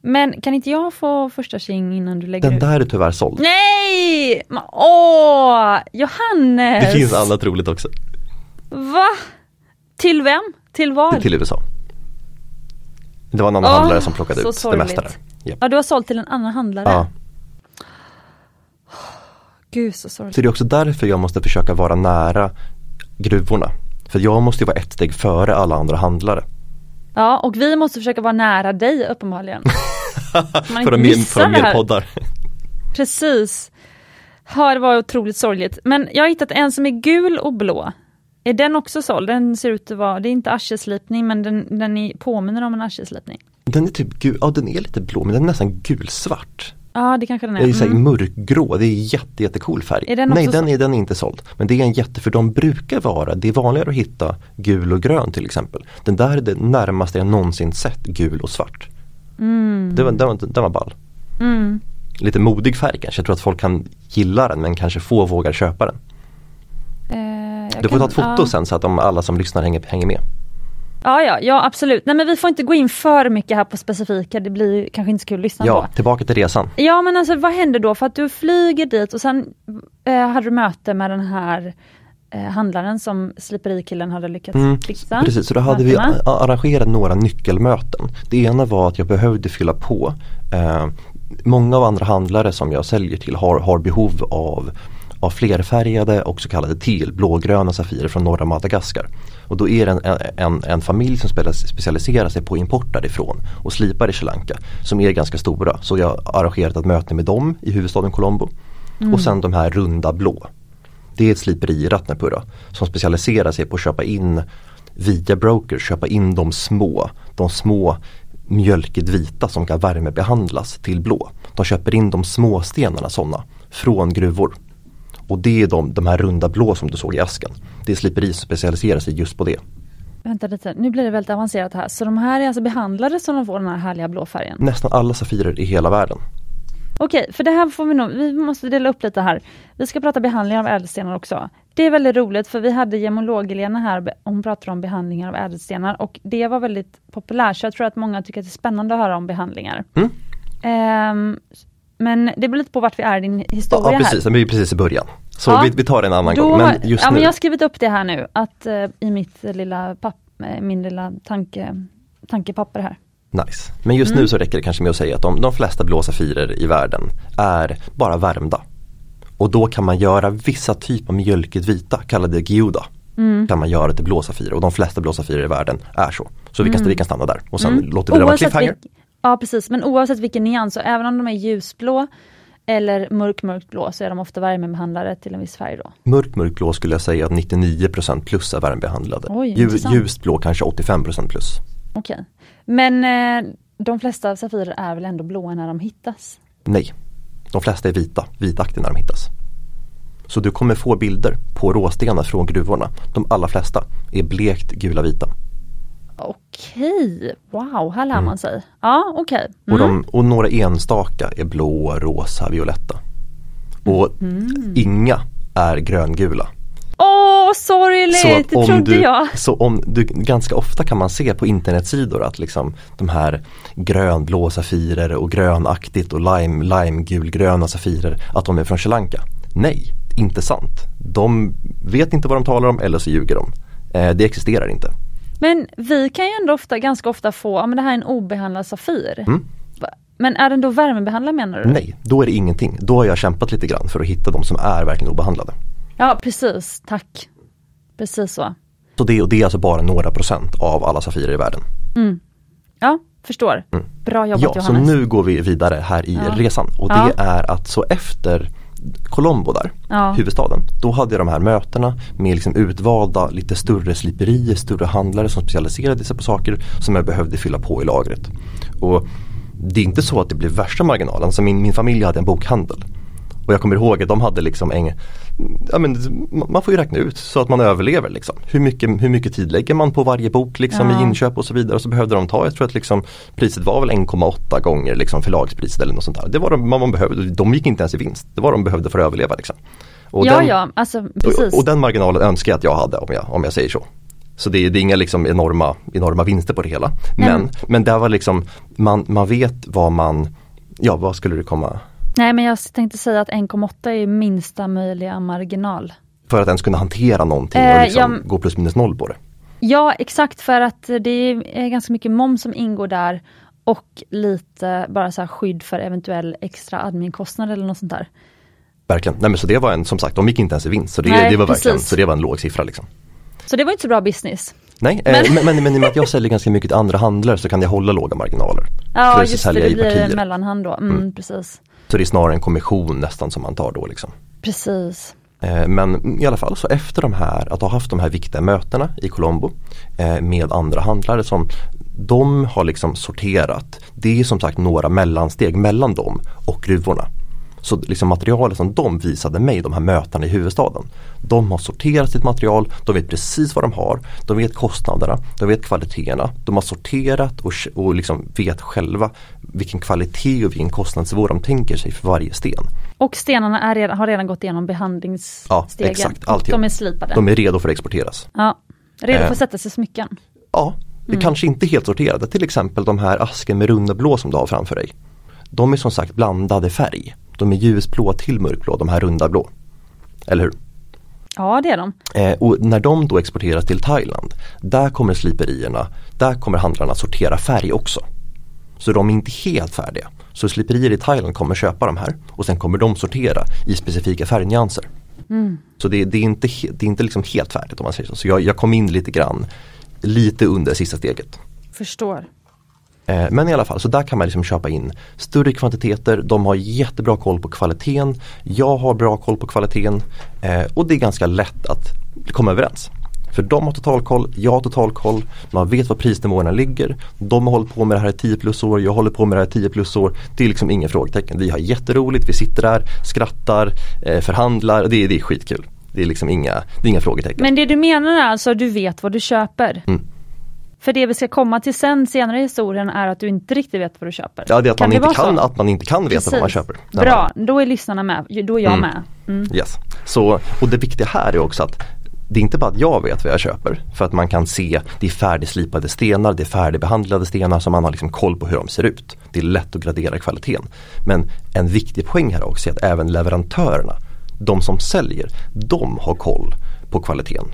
Men kan inte jag få första tjing innan du lägger Den ut? Den där är tyvärr såld. Nej! Åh! Johannes! Det finns annat roligt också. Va? Till vem? Till vad? Till USA. Det var en annan oh, handlare som plockade ut sorgligt. det mesta där. Yep. Ja du har sålt till en annan handlare? Ja. Gud så sorgligt. Så det är också därför jag måste försöka vara nära gruvorna. För jag måste ju vara ett steg före alla andra handlare. Ja, och vi måste försöka vara nära dig uppenbarligen. Man för att mer- det här. poddar. Precis. Ja, det var otroligt sorgligt. Men jag har hittat en som är gul och blå. Är den också såld? Den ser ut att vara, det är inte arsleslipning men den, den är, påminner om en arseslipning. Den är typ gul, ja den är lite blå men den är nästan gulsvart. Ja, det kanske den är. Det är Mm. mörkgrå, det är jätte, jättecool färg. Är den Nej den är, den är inte såld. Men det är en jätte, för de brukar vara, det är vanligare att hitta gul och grön till exempel. Den där är det närmaste jag någonsin sett gul och svart. Mm. Den, var, den var ball. Mm. Lite modig färg kanske, jag tror att folk kan gilla den men kanske få vågar köpa den. Du får kan- ta ett foto ja. sen så att de, alla som lyssnar hänger, hänger med. Ja, ja, ja absolut. Nej men vi får inte gå in för mycket här på specifika, det blir kanske inte så kul att lyssna Ja, på. tillbaka till resan. Ja men alltså vad händer då? För att du flyger dit och sen eh, hade du möte med den här eh, handlaren som sliperikillen hade lyckats Mm, fixa. Precis, så då hade vi mötena. arrangerat några nyckelmöten. Det ena var att jag behövde fylla på. Eh, många av andra handlare som jag säljer till har, har behov av, av flerfärgade och så kallade teal, blågröna safirer från norra Madagaskar. Och då är det en, en, en familj som specialiserar sig på import därifrån och slipar i Sri Lanka som är ganska stora. Så jag har arrangerat ett möte med dem i huvudstaden Colombo. Och sen de här runda blå. Det är ett sliperi i Ratnapura som specialiserar sig på att köpa in via brokers, köpa in de små, de små mjölkigt vita som kan värmebehandlas till blå. De köper in de små stenarna sådana från gruvor. Och det är de, de här runda blå som du såg i asken. Det är sliperi som specialiserar sig just på det. Vänta lite, nu blir det väldigt avancerat här. Så de här är alltså behandlade som de får den här härliga blå färgen? Nästan alla safirer i hela världen. Okej, för det här får vi nog, vi måste dela upp lite här. Vi ska prata behandlingar av ädelstenar också. Det är väldigt roligt för vi hade gemolog-Lena här, hon pratade om behandlingar av ädelstenar och det var väldigt populärt så jag tror att många tycker att det är spännande att höra om behandlingar. Mm. Ehm, men det beror lite på vart vi är i din historia ja precis, här. vi är precis i början. Så Ja. vi, vi tar det en annan Då, gång. Men just ja, nu, men jag har skrivit upp det här nu, att eh, i mitt lilla papp, eh, min lilla tanke, tankepapper här. Nice. Men just Mm. nu så räcker det kanske med att säga att de, de flesta blå safirer i världen är bara värmda. Och då kan man göra vissa typer av mjölkigt vita, kallade geuda. Mm. Kan man göra till blå safirer och de flesta blå safirer i världen är så. Så vi, kan, vi kan stanna där och sen låter vi det vara cliffhanger. Mm. Ja precis, men oavsett vilken nyans, så även om de är ljusblå eller mörk mörkt blå så är de ofta värmebehandlade till en viss färg då. Mörk mörkblå skulle jag säga att 99% plus är värmebehandlade. Oj, ljust blå kanske 85% plus. Okej. Men eh, de flesta safirer är väl ändå blåa när de hittas? Nej, de flesta är vita, vitaktiga när de hittas. Så du kommer få bilder på råstenar från gruvorna. De allra flesta är blekt gula vita. Okej, wow, här lär man sig. Ja, okej. Och, Mm. de, och några enstaka är blå, rosa, violetta. Och Mm. inga är gröngula. Åh, sorgligt! Så att Det trodde du, jag. så om du, ganska ofta kan man se på internetsidor att liksom de här grönblå safirer och grönaktigt och lime, lime gulgröna safirer att de är från Sri Lanka. Nej, inte sant. De vet inte vad de talar om eller så ljuger de. Eh, det existerar inte. Men vi kan ju ändå ofta, ganska ofta få, ja men det här är en obehandlad safir. Mm. Men är den då värmebehandlad menar du? Nej, då är det ingenting. Då har jag kämpat lite grann för att hitta de som är verkligen obehandlade. Ja precis, tack. Precis så. Så det, och det är alltså bara några procent av alla safirer i världen. Ja, förstår. Bra jobbat Ja, så Johannes. nu går vi vidare här i Ja. resan och Ja. det är att så efter Colombo där, Ja. huvudstaden, då hade jag de här mötena med liksom utvalda lite större sliperier, större handlare som specialiserade sig på saker som jag behövde fylla på i lagret. Och det är inte så att det blev värsta marginalen, alltså min, min familj hade en bokhandel. Och jag kommer ihåg att de hade liksom en, ja men man får ju räkna ut så att man överlever liksom. Hur mycket, hur mycket tid lägger man på varje bok liksom Ja. i inköp och så vidare. Och så behövde de ta, jag tror att liksom priset var väl 1,8 gånger liksom förlagspriset eller något sånt där. Det var de, vad man behövde, de gick inte ens i vinst. Det var de behövde för att överleva liksom. Och ja, den, ja, alltså precis. och, och den marginalen önskar jag att jag hade om jag, om jag säger så. Så det, är- det är inga liksom enorma, enorma vinster på det hela. Men, Mm. men det var liksom, man, man vet vad man, ja vad skulle det komma Nej men jag tänkte säga att 1,8 är minsta möjliga marginal. för att ens kunna hantera någonting Eh, och liksom jag- gå plus minus noll på det. Ja exakt för att det är ganska mycket moms som ingår där och lite bara så här skydd för eventuell extra adminkostnad eller något sånt där. Verkligen. Nej men så det var en, som sagt, de gick inte ens i vinst. Så det, Nej, det var verkligen, så det var en låg siffra liksom. Så det var inte så bra business. Nej, men, eh, men, men, men i och med att jag säljer ganska mycket till andra handlare så kan jag hålla låga marginaler. Ja just det, det blir mellanhand då. Mm, mm. Precis. Så det är snarare en kommission nästan som man tar då liksom. Precis. Eh, men i alla fall så efter de här, att ha haft de här viktiga mötena i Colombo eh, med andra handlare som de har liksom sorterat. Det är som sagt några mellansteg mellan dem och gruvorna. Så liksom materialet som de visade mig, de här mötena i huvudstaden. De har sorterat sitt material, de vet precis vad de har, de vet kostnaderna, de vet kvaliteterna. De har sorterat och, och liksom vet själva vilken kvalitet och vilken kostnadsnivå de tänker sig för varje sten. Och stenarna är redan, har redan gått igenom behandlingsstegen? Ja, exakt. Alltid. De är slipade? De är redo för att exporteras. Ja, redo för att eh, sätta sig i smycken? Ja, det mm. kanske inte helt sorterade. Till exempel de här asken med runda blå som du har framför dig. De är som sagt blandade färg. De är ljusblå till mörkblå, de här runda blå. Eller hur? Ja det är de. Eh, och när de då exporteras till Thailand, där kommer sliperierna, där kommer handlarna sortera färg också. Så de är inte helt färdiga. Så sliperier i Thailand kommer köpa de här och sen kommer de sortera i specifika färgnyanser. Mm. Så det, det, är inte, det är inte liksom helt färdigt om man säger så. Så jag, jag kom in lite grann, lite under sista steget. Förstår. Eh, men i alla fall, så där kan man liksom köpa in större kvantiteter, de har jättebra koll på kvaliteten, jag har bra koll på kvaliteten eh, och det är ganska lätt att komma överens. För de har totalkoll, jag har totalkoll, man vet var prisnivåerna ligger. De har hållit på med det här i 10 plus år, jag håller på med det här i 10 plus år. Det är liksom inga frågetecken. Vi har jätteroligt, vi sitter där, skrattar, eh, förhandlar, det, det är skitkul. Det är liksom inga, det är inga frågetecken. Men det du menar är alltså, du vet vad du köper? Mm. För det vi ska komma till sen senare i historien är att du inte riktigt vet vad du köper. Ja, det är att, kan man, inte kan, att man inte kan veta Precis. vad man köper. Bra, då är lyssnarna med, då är jag mm. med. Mm. Yes. Så, och det viktiga här är också att det är inte bara att jag vet vad jag köper för att man kan se det är färdigslipade stenar, det är färdigbehandlade stenar så man har liksom koll på hur de ser ut. Det är lätt att gradera kvaliteten. Men en viktig poäng här också är att även leverantörerna, de som säljer, de har koll på kvaliteten.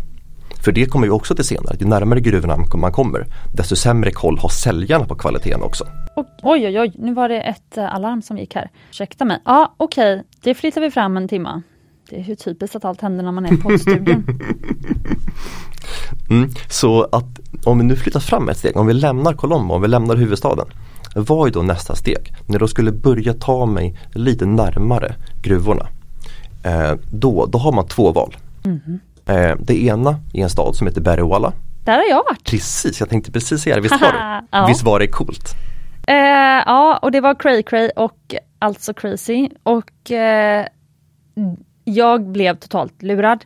För det kommer vi också till senare, ju närmare gruvorna man kommer desto sämre koll har säljarna på kvaliteten också. Och, oj oj oj, nu var det ett eh, alarm som gick här. Ursäkta mig. Ja okej, okay. det flyttar vi fram en timma. Det är ju typiskt att allt händer när man är i poddstudion. mm, så att om vi nu flyttar fram ett steg, om vi lämnar Colombo, om vi lämnar huvudstaden. Vad är då nästa steg? När jag skulle börja ta mig lite närmare gruvorna. Eh, då, då har man två val. Mm. Eh, det ena är en stad som heter Bergwala. Där har jag varit. Precis, jag tänkte precis säga det. Visst var det, ja. visst var det coolt? Eh, ja, och det var cray cray och alltså crazy. Och eh, jag blev totalt lurad.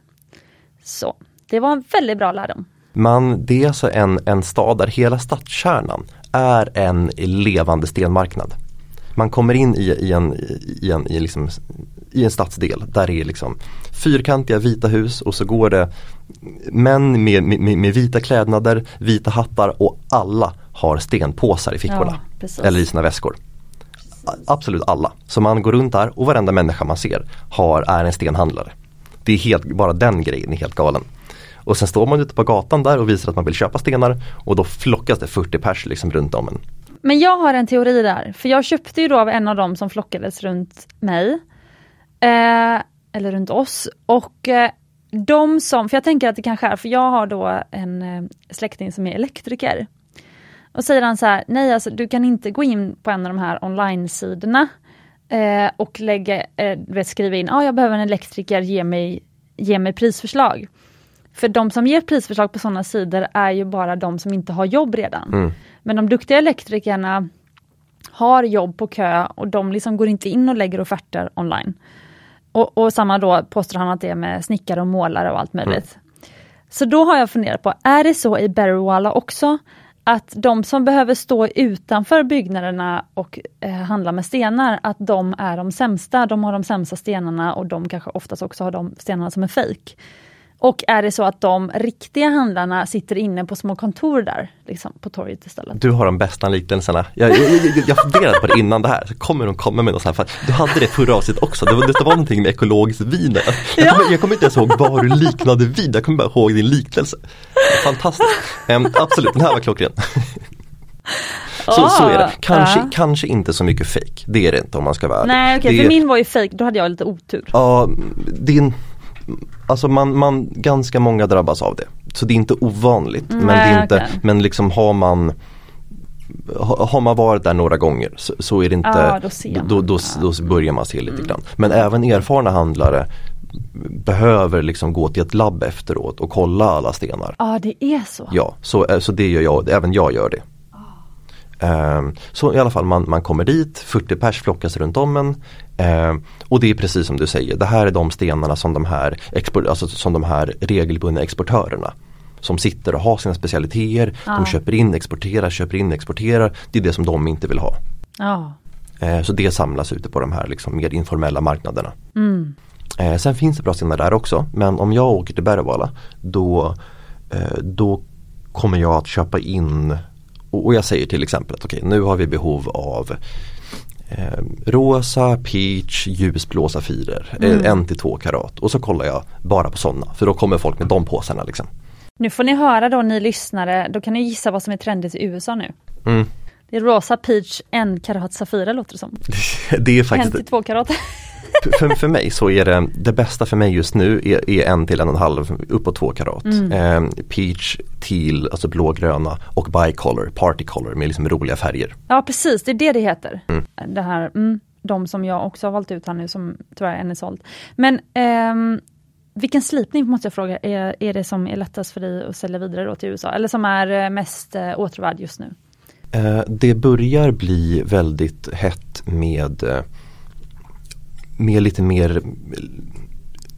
Så det var en väldigt bra lärdom. Man, det är alltså en, en stad där hela stadskärnan är en levande stenmarknad. Man kommer in i, i en, i en, i liksom, i en stadsdel där det är liksom fyrkantiga vita hus och så går det män med, med, med vita klädnader, vita hattar och alla har stenpåsar i fickorna. Ja, eller i sina väskor. Absolut alla. Så man går runt där och varenda människa man ser har, är en stenhandlare. Det är helt, bara den grejen är helt galen. Och sen står man ute på gatan där och visar att man vill köpa stenar och då flockas det 40 pers liksom runt om en. Men jag har en teori där, för jag köpte ju då av en av dem som flockades runt mig. Eh, eller runt oss. Och eh, de som, för jag tänker att det kanske är, för jag har då en eh, släkting som är elektriker. Och säger han så här, nej alltså du kan inte gå in på en av de här online-sidorna eh, och lägga, eh, vet, skriva in, ah, jag behöver en elektriker, ge mig, ge mig prisförslag. För de som ger prisförslag på sådana sidor är ju bara de som inte har jobb redan. Mm. Men de duktiga elektrikerna har jobb på kö och de liksom går inte in och lägger offerter online. Och, och samma då påstår han att det är med snickare och målare och allt möjligt. Mm. Så då har jag funderat på, är det så i Berrywalla också? Att de som behöver stå utanför byggnaderna och eh, handla med stenar, att de är de sämsta, de har de sämsta stenarna och de kanske oftast också har de stenarna som är fejk. Och är det så att de riktiga handlarna sitter inne på små kontor där, liksom på torget istället? Du har de bästa liknelserna. Jag, jag, jag, jag funderade på det innan det här, så kommer de komma med något sånt här, du hade det förra avsnittet också, det var, det var någonting med ekologiskt vin. Jag, ja. kommer, jag kommer inte ens ihåg vad du liknade vin, jag kommer bara ihåg din liknelse. Fantastiskt, um, absolut, den här var klockren. Så, oh, så är det. Kanske, ja. kanske inte så mycket fake. Det är det inte om man ska vara Nej okej, okay, för min var ju fake, då hade jag lite otur. Ja, din Alltså man, man, ganska många drabbas av det. så det är inte ovanligt. Mm, men, det är nej, inte, okej. men liksom har man ha- har man varit där några gånger så, så är det inte, Ja, då då, då, då börjar man se lite grann. Men även erfarna handlare behöver liksom gå till ett labb efteråt och kolla alla stenar. Ja, det är så. Ja, så, eh, så det gör jag, även jag gör det. Ehm, så i alla fall man, man kommer dit, 40 pers flockas runt om en ehm, och det är precis som du säger, det här är de stenarna som de här, alltså som de här regelbundna exportörerna som sitter och har sina specialiteter, Ja. de köper in, exporterar, köper in, exporterar. Det är det som de inte vill ha. Ja. Eh, så det samlas ute på de här liksom mer informella marknaderna. Mm. Sen finns det bra stenar där också men om jag åker till Berwala då, eh, då kommer jag att köpa in och, jag säger till exempel att okej nu har vi behov av eh, rosa, peach, ljusblå safirer, Mm. eh, en till två karat och så kollar jag bara på sådana för då kommer folk med de påsarna liksom. Nu får ni höra då ni lyssnare, då kan ni gissa vad som är trendigt i USA nu. Mm. Det är rosa peach, en karat safira låter det som. Det är En faktiskt till två karat. för, för mig så är det, det bästa för mig just nu är, är en till en och en halv, uppåt två karat. Mm. Eh, peach, teal, alltså blågröna och bicolor, party color med liksom roliga färger. Ja precis, det är det det heter. Mm. Det här, mm, de som jag också har valt ut här nu som tyvärr än är såld. Men ehm, vilken slipning måste jag fråga, är, är det som är lättast för dig att sälja vidare till USA? Eller som är eh, mest eh, åtråvärd just nu? Eh, det börjar bli väldigt hett med, eh, med lite mer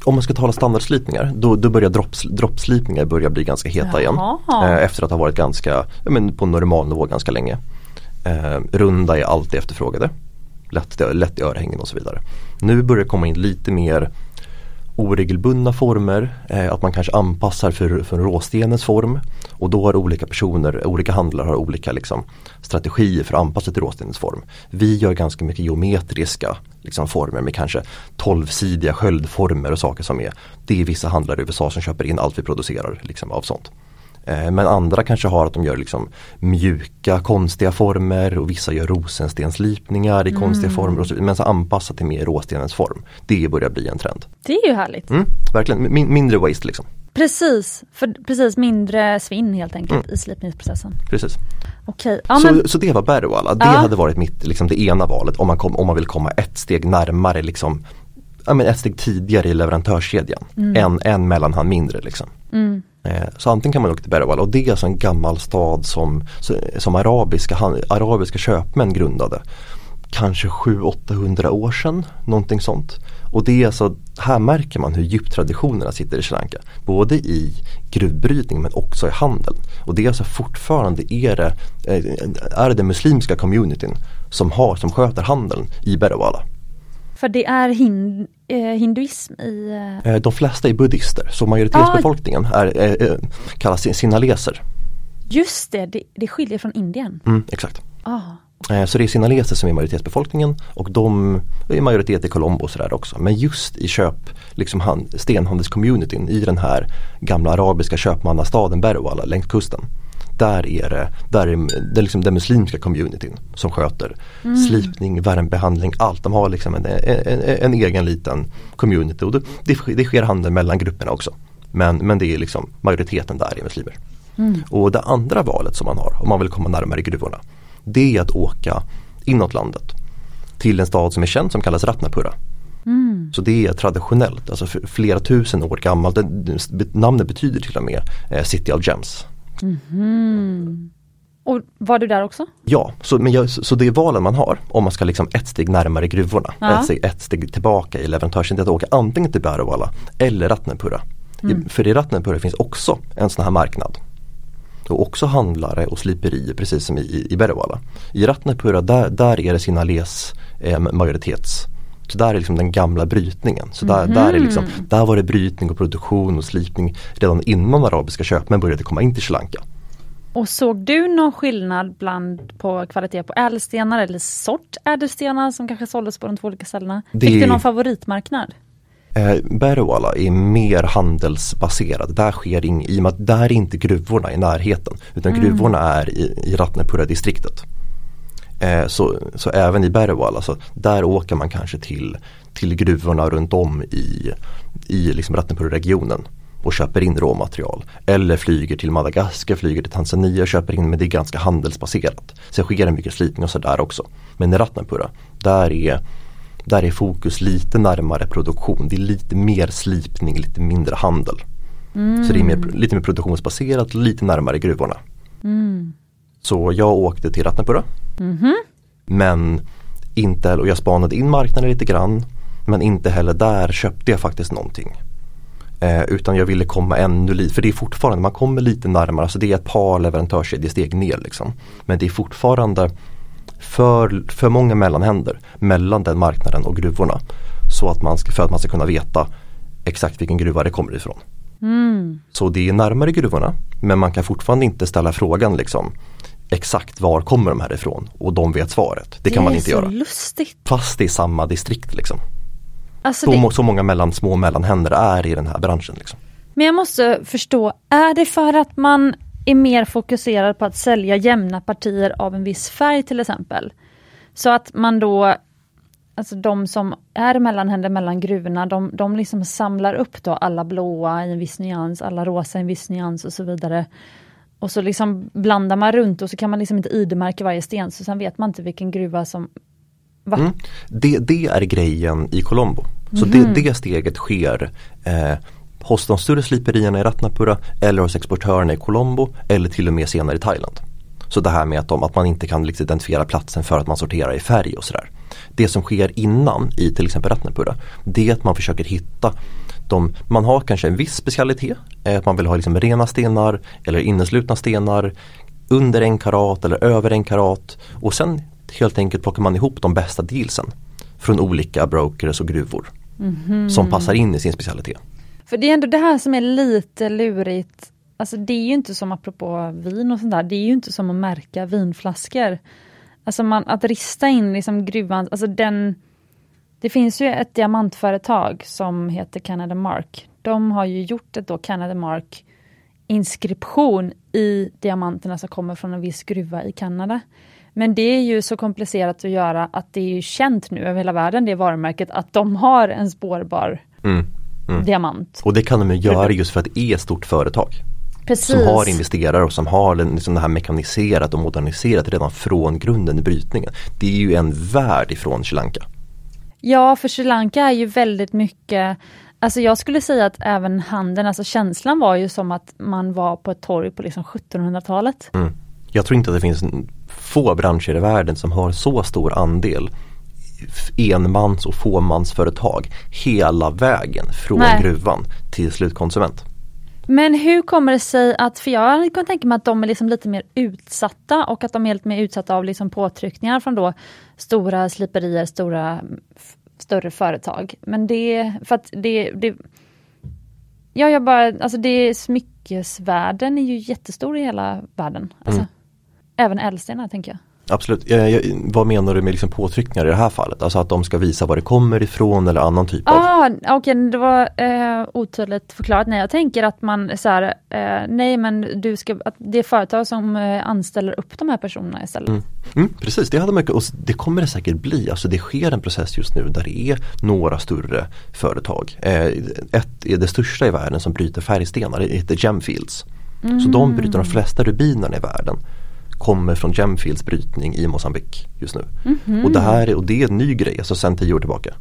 om man ska tala standardslipningar då, då börjar dropps, droppslipningar börja bli ganska heta igen. Jaha. Eh, efter att ha varit ganska, men på normal nivå ganska länge. Runda är alltid efterfrågade. Lätt, lätt i örhängen och så vidare. Nu börjar det komma in lite mer oregelbundna former, eh, att man kanske anpassar för, för råstenens form och då har olika personer, olika handlare har olika liksom, strategier för att anpassa till råstenens form. Vi gör ganska mycket geometriska liksom, former med kanske tolvsidiga sköldformer och saker som är Det är vissa handlare i USA som köper in allt vi producerar liksom, av sånt. Eh, Men andra kanske har att de gör liksom mjuka konstiga former och vissa gör rosenstenslipningar i konstiga former och så, men så anpassat till mer råstenens form. Det börjar bli en trend. Det är ju härligt. Mm, verkligen, Min, mindre waste liksom. Precis, för, precis mindre svinn helt enkelt i slipningsprocessen. Precis. Okej, ja, så, men, så det var Berwala, det Ja. hade varit mitt, liksom det ena valet om man, kom, om man vill komma ett steg närmare liksom ja, men ett steg tidigare i leverantörskedjan. En, en mellanhand mindre liksom. mm, Eh, så antingen kan man åka till Berwala och det är alltså en gammal stad som, som arabiska, arabiska köpmän grundade. Kanske 700-800 år sedan, någonting sånt. Och det är alltså, här märker man hur djupt traditionerna sitter i Sri Lanka. Både i gruvbrytning men också i handeln. Och det är alltså fortfarande är det, eh, är det den muslimska communityn som, har, som sköter handeln i Berwala för det är hin, eh, hinduism i... Eh, Eh, De flesta är buddhister så majoritetsbefolkningen är, eh, eh, kallas sinaleser. just det, det, det skiljer från Indien. Mm, exakt. Ah, Så det är sinaleser som är majoritetsbefolkningen och de är majoritet i Colombo och sådär också. Men just i köp, liksom hand, stenhandelscommunityn i den här gamla arabiska köpmannastaden Berwala längs kusten. Där är det, där är det är liksom den muslimska communityn som sköter slipning, värmebehandling, allt. De har liksom en, en, en egen liten community och det, det, sker- handel mellan grupperna också. Men, men det är liksom majoriteten där är muslimer. Och det andra valet som man har om man vill komma närmare gruvorna det är att åka inåt landet till en stad som är känd som kallas Ratnapura. Så det är traditionellt, alltså flera tusen år gammalt. Det, namnet betyder till och med eh, City of Gems. Och var du där också? Ja, så, men jag, så, det är valen man har om man ska liksom ett steg närmare gruvorna. Ja. Ett, steg, ett steg tillbaka i leverantörskedjan. Att åka antingen till Berwala eller Ratnapura. I, för i Ratnapura finns också en sån här marknad. Och också handlare och sliperier precis som i, i, i Berwala. I Ratnapura där, där är det Sinales eh, majoritets så där är liksom den gamla brytningen. Så där, där, är liksom, där var det brytning och produktion och slipning redan innan arabiska köpmän började komma in till Sri Lanka. Och såg du någon skillnad bland på kvalitet på ädelstenar eller sort ädelstenar som kanske såldes på de två olika ställena? Det- Fick du någon favoritmarknad? Eh, Berwala är mer handelsbaserad. Där sker ing, i och med att där är inte gruvorna i närheten utan gruvorna är i, i Ratnapura-distriktet. Eh, så, så även i Berwala, så där åker man kanske till, till gruvorna runt om i, i liksom Ratnapura-regionen. och köper in råmaterial. Eller flyger till Madagaskar, flyger till Tanzania och köper in men det är ganska handelsbaserat. Sen sker det mycket slipning och sådär också. Men i Ratnapura, där är, där är fokus lite närmare produktion. Det är lite mer slipning, lite mindre handel. Mm. Så det är mer, lite mer produktionsbaserat, lite närmare gruvorna. Mm. Så jag åkte till Ratnapura. Mm -hmm. Men inte, och jag spanade in marknaden lite grann. Men inte heller där köpte jag faktiskt någonting. Eh, utan jag ville komma ännu lite, för det är fortfarande, man kommer lite närmare, alltså det är ett par leverantörskedjesteg ner liksom. Men det är fortfarande för, för många mellanhänder mellan den marknaden och gruvorna. Så att man ska, för att man ska kunna veta exakt vilken gruva det kommer ifrån. Mm. Så det är närmare gruvorna men man kan fortfarande inte ställa frågan liksom exakt var kommer de här ifrån och de vet svaret. Det, det kan man inte göra. Lustigt. Fast det är samma distrikt liksom. Alltså så, det... så många mellan, små mellanhänder är i den här branschen. Liksom. Men jag måste förstå, är det för att man är mer fokuserad på att sälja jämna partier av en viss färg till exempel? Så att man då, alltså de som är mellanhänder mellan gruvorna, de, de liksom samlar upp då alla blåa i en viss nyans, alla rosa i en viss nyans och så vidare. Och så liksom blandar man runt och så kan man liksom inte ID-märka varje sten så sen vet man inte vilken gruva som Mm. Det, det, är grejen i Colombo. Så mm. det, det steget sker eh, hos de större sliperierna i Ratnapura eller hos exportörerna i Colombo eller till och med senare i Thailand. Så det här med att, de, att man inte kan liksom identifiera platsen för att man sorterar i färg och sådär. Det som sker innan i till exempel Ratnapura det är att man försöker hitta de, man har kanske en viss specialitet, eh, att man vill ha liksom rena stenar eller inneslutna stenar under en karat eller över en karat och sen helt enkelt plockar man ihop de bästa dealsen från olika brokers och gruvor mm-hmm. som passar in i sin specialitet. För det är ändå det här som är lite lurigt. Alltså det är ju inte som apropå vin och sånt där, det är ju inte som att märka vinflaskor. Alltså man, att rista in liksom gruvan, alltså den Det finns ju ett diamantföretag som heter Canada Mark. De har ju gjort ett då Canada Mark inskription i diamanterna som kommer från en viss gruva i Kanada. Men det är ju så komplicerat att göra att det är ju känt nu över hela världen, det varumärket, att de har en spårbar mm, mm. diamant. Och det kan de ju göra just för att det är ett stort företag. Precis. Som har investerare och som har liksom det här mekaniserat och moderniserat redan från grunden i brytningen. Det är ju en värld ifrån Sri Lanka. Ja, för Sri Lanka är ju väldigt mycket Alltså jag skulle säga att även handeln, alltså känslan var ju som att man var på ett torg på liksom 1700-talet. Mm. Jag tror inte att det finns få branscher i världen som har så stor andel enmans och fåmansföretag hela vägen från Nej. gruvan till slutkonsument. Men hur kommer det sig att, för jag kan tänka mig att de är liksom lite mer utsatta och att de är lite mer utsatta av liksom påtryckningar från då stora sliperier, stora större företag. Men det, för att det, det Ja, jag bara, alltså det smyckesvärlden är ju jättestor i hela världen. Alltså. Mm. Även ädelstenar tänker jag. Absolut. Jag, vad menar du med liksom påtryckningar i det här fallet? Alltså att de ska visa var det kommer ifrån eller annan typ av? Ah, Okej, okay, det var eh, otydligt förklarat. Nej, jag tänker att man så här, eh, nej men du ska, att det är företag som eh, anställer upp de här personerna istället. Mm. Mm, precis, det, hade man, och det kommer det säkert bli. Alltså det sker en process just nu där det är några större företag. Eh, ett är det största i världen som bryter färgstenar, det heter Gemfields. Mm. Så de bryter de flesta rubinerna i världen kommer från Gemfields brytning i Mosambik just nu. Mm -hmm. Och, det här, och det är en ny grej, alltså sen tio år tillbaka.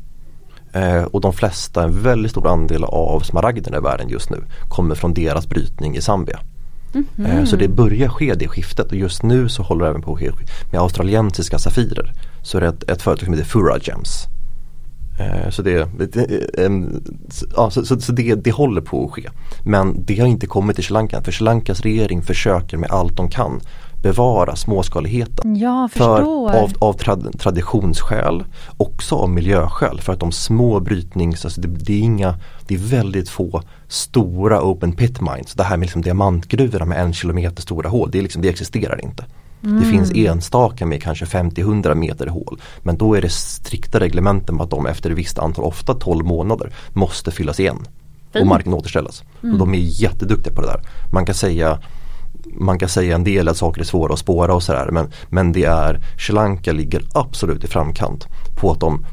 Eh, och de flesta, en väldigt stor andel av smaragderna i världen just nu kommer från deras brytning i Zambia. Mm -hmm. eh, så det börjar ske det skiftet och just nu så håller det även på att ske med australiensiska safirer. Så är det ett, ett företag som heter Fura Gems. Eh, så, det, ja, så, så, så det, det, håller på att ske. Men det har inte kommit till Sri Lanka för Sri Lankas regering försöker med allt de kan bevara småskaligheten. Ja, för, av, av trad, traditionsskäl, också av miljöskäl för att de små brytnings, alltså det, det, är inga, det är väldigt få stora open pit mines. Det här med liksom diamantgruvorna med en kilometer stora hål, det, är liksom, det existerar inte. Mm. Det finns enstaka med kanske 50-100 meter hål. Men då är det strikta reglementen på att de efter ett visst antal, ofta 12 månader, måste fyllas igen. Och marken återställas. Mm. Och de är jätteduktiga på det där. Man kan säga man kan säga en del att saker är svåra att spåra och sådär men, men det är Sri Lanka ligger absolut i framkant på att de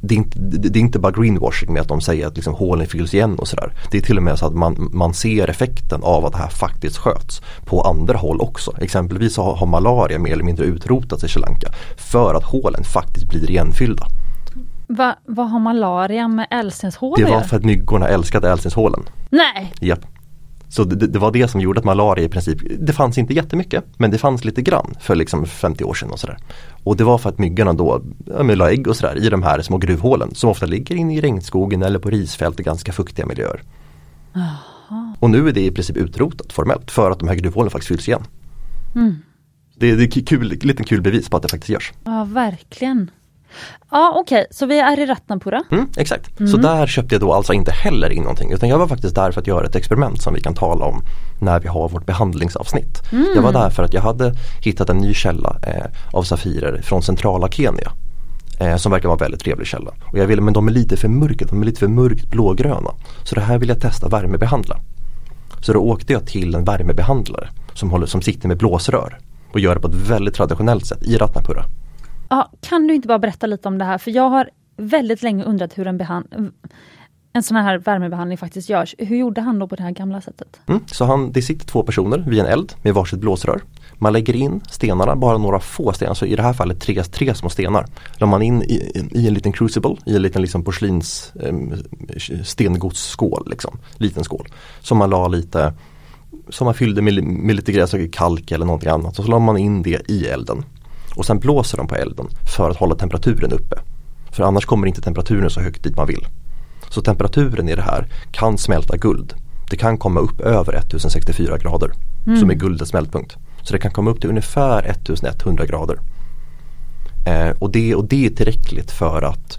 det är, inte, det är inte bara greenwashing med att de säger att liksom hålen fylls igen och sådär. Det är till och med så att man, man ser effekten av att det här faktiskt sköts på andra håll också. Exempelvis har, har malaria mer eller mindre utrotats i Sri Lanka för att hålen faktiskt blir igenfyllda. Va, vad har malaria med ädelstenshål Det var för att myggorna älskade ädelstenshålen. Nej! Japp. Så det, det var det som gjorde att malaria i princip, det fanns inte jättemycket men det fanns lite grann för liksom 50 år sedan och sådär. Och det var för att myggorna då ja, la ägg och sådär i de här små gruvhålen som ofta ligger inne i regnskogen eller på risfält i ganska fuktiga miljöer. Och nu är det i princip utrotat formellt för att de här gruvhålen faktiskt fylls igen. Det, det är kul, liten kul bevis på att det faktiskt görs. Ja, verkligen. Ja, okej, så vi är i Ratnapura. Mm, exakt, så där köpte jag då alltså inte heller in någonting utan jag var faktiskt där för att göra ett experiment som vi kan tala om när vi har vårt behandlingsavsnitt. Jag var där för att jag hade hittat en ny källa eh, av Safirer från centrala Kenya. Eh, som verkar vara en väldigt trevlig källa. Och jag ville, men de är lite för mörka, de är lite för mörkt blågröna. Så det här vill jag testa värmebehandla. Så då åkte jag till en värmebehandlare som, håller, som sitter med blåsrör och gör det på ett väldigt traditionellt sätt i Ratnapura. Ja, kan du inte bara berätta lite om det här? För jag har väldigt länge undrat hur en, behand- en sån här värmebehandling faktiskt görs. Hur gjorde han då på det här gamla sättet? Mm, så han, det sitter två personer vid en eld med varsitt blåsrör. Man lägger in stenarna, bara några få stenar, så i det här fallet tre, tre små stenar. La man in i, i en liten crucible, i en liten liksom porslins eh, stengodsskål, liksom, liten skål. Som man la lite, som man fyllde med, med lite gräs och kalk eller någonting annat. Och så la man in det i elden. Och sen blåser de på elden för att hålla temperaturen uppe. För annars kommer inte temperaturen så högt dit man vill. Så temperaturen i det här kan smälta guld. Det kan komma upp över 1064 grader som är guldets smältpunkt. Så det kan komma upp till ungefär 1100 grader. Eh, och, det, och det är tillräckligt för att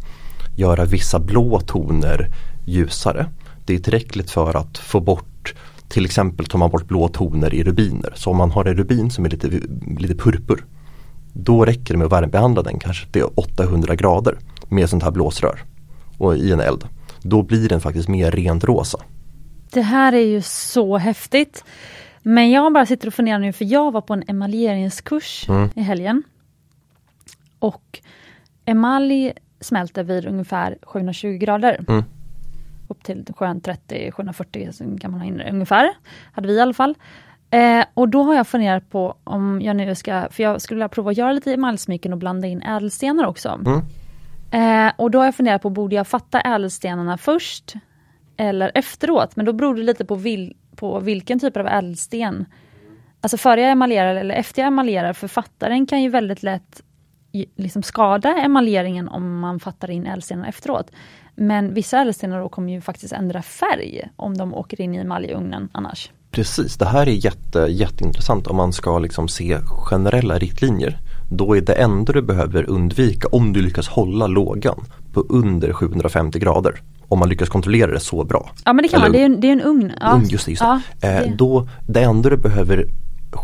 göra vissa blå toner ljusare. Det är tillräckligt för att få bort till exempel tar man bort blå toner i rubiner. Så om man har en rubin som är lite, lite purpur då räcker det med att värmebehandla den kanske till 800 grader med sånt här blåsrör och i en eld. Då blir den faktiskt mer rent rosa. Det här är ju så häftigt. Men jag bara sitter och funderar nu för jag var på en emaljeringskurs i helgen. Och emalj smälter vid ungefär 720 grader. Mm. Upp till 730-740 så kan man ha in det ungefär. Hade vi i alla fall. Eh, och då har jag funderat på om jag nu ska, för jag skulle vilja prova att göra lite emaljsmycken och blanda in ädelstenar också. Mm. Eh, och då har jag funderat på, borde jag fatta ädelstenarna först eller efteråt? Men då beror det lite på, vil, på vilken typ av ädelsten. Alltså före jag emaljerar eller efter jag emaljerar, för fattaren kan ju väldigt lätt liksom skada emaljeringen om man fattar in ädelstenarna efteråt. Men vissa ädelstenar kommer ju faktiskt ändra färg om de åker in i emaljugnen annars. Precis, det här är jätte, jätteintressant om man ska liksom se generella riktlinjer. Då är det enda du behöver undvika om du lyckas hålla lågan på under 750 grader. Om man lyckas kontrollera det så bra. Ja men det kan man, det är, en- det är en ugn. Ja. Mm, just det, just det. Ja, Eh, det- då, det enda du behöver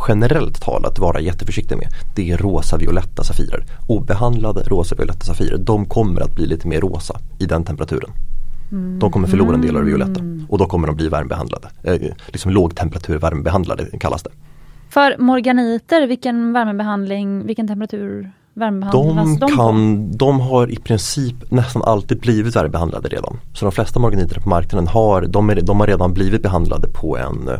generellt talat vara jätteförsiktig med det är rosa violetta safirer. Obehandlade rosa violetta safirer de kommer att bli lite mer rosa i den temperaturen. De kommer förlora en del av det violetta och då kommer de bli värmebehandlade. Eh, liksom lågtemperatur värmebehandlade kallas det. För morganiter, vilken värmebehandling, vilken temperatur värmebehandlas De, de, på? kan, de har i princip nästan alltid blivit värmebehandlade redan. Så de flesta morganiter på marknaden har, de, är, de har redan blivit behandlade på en eh,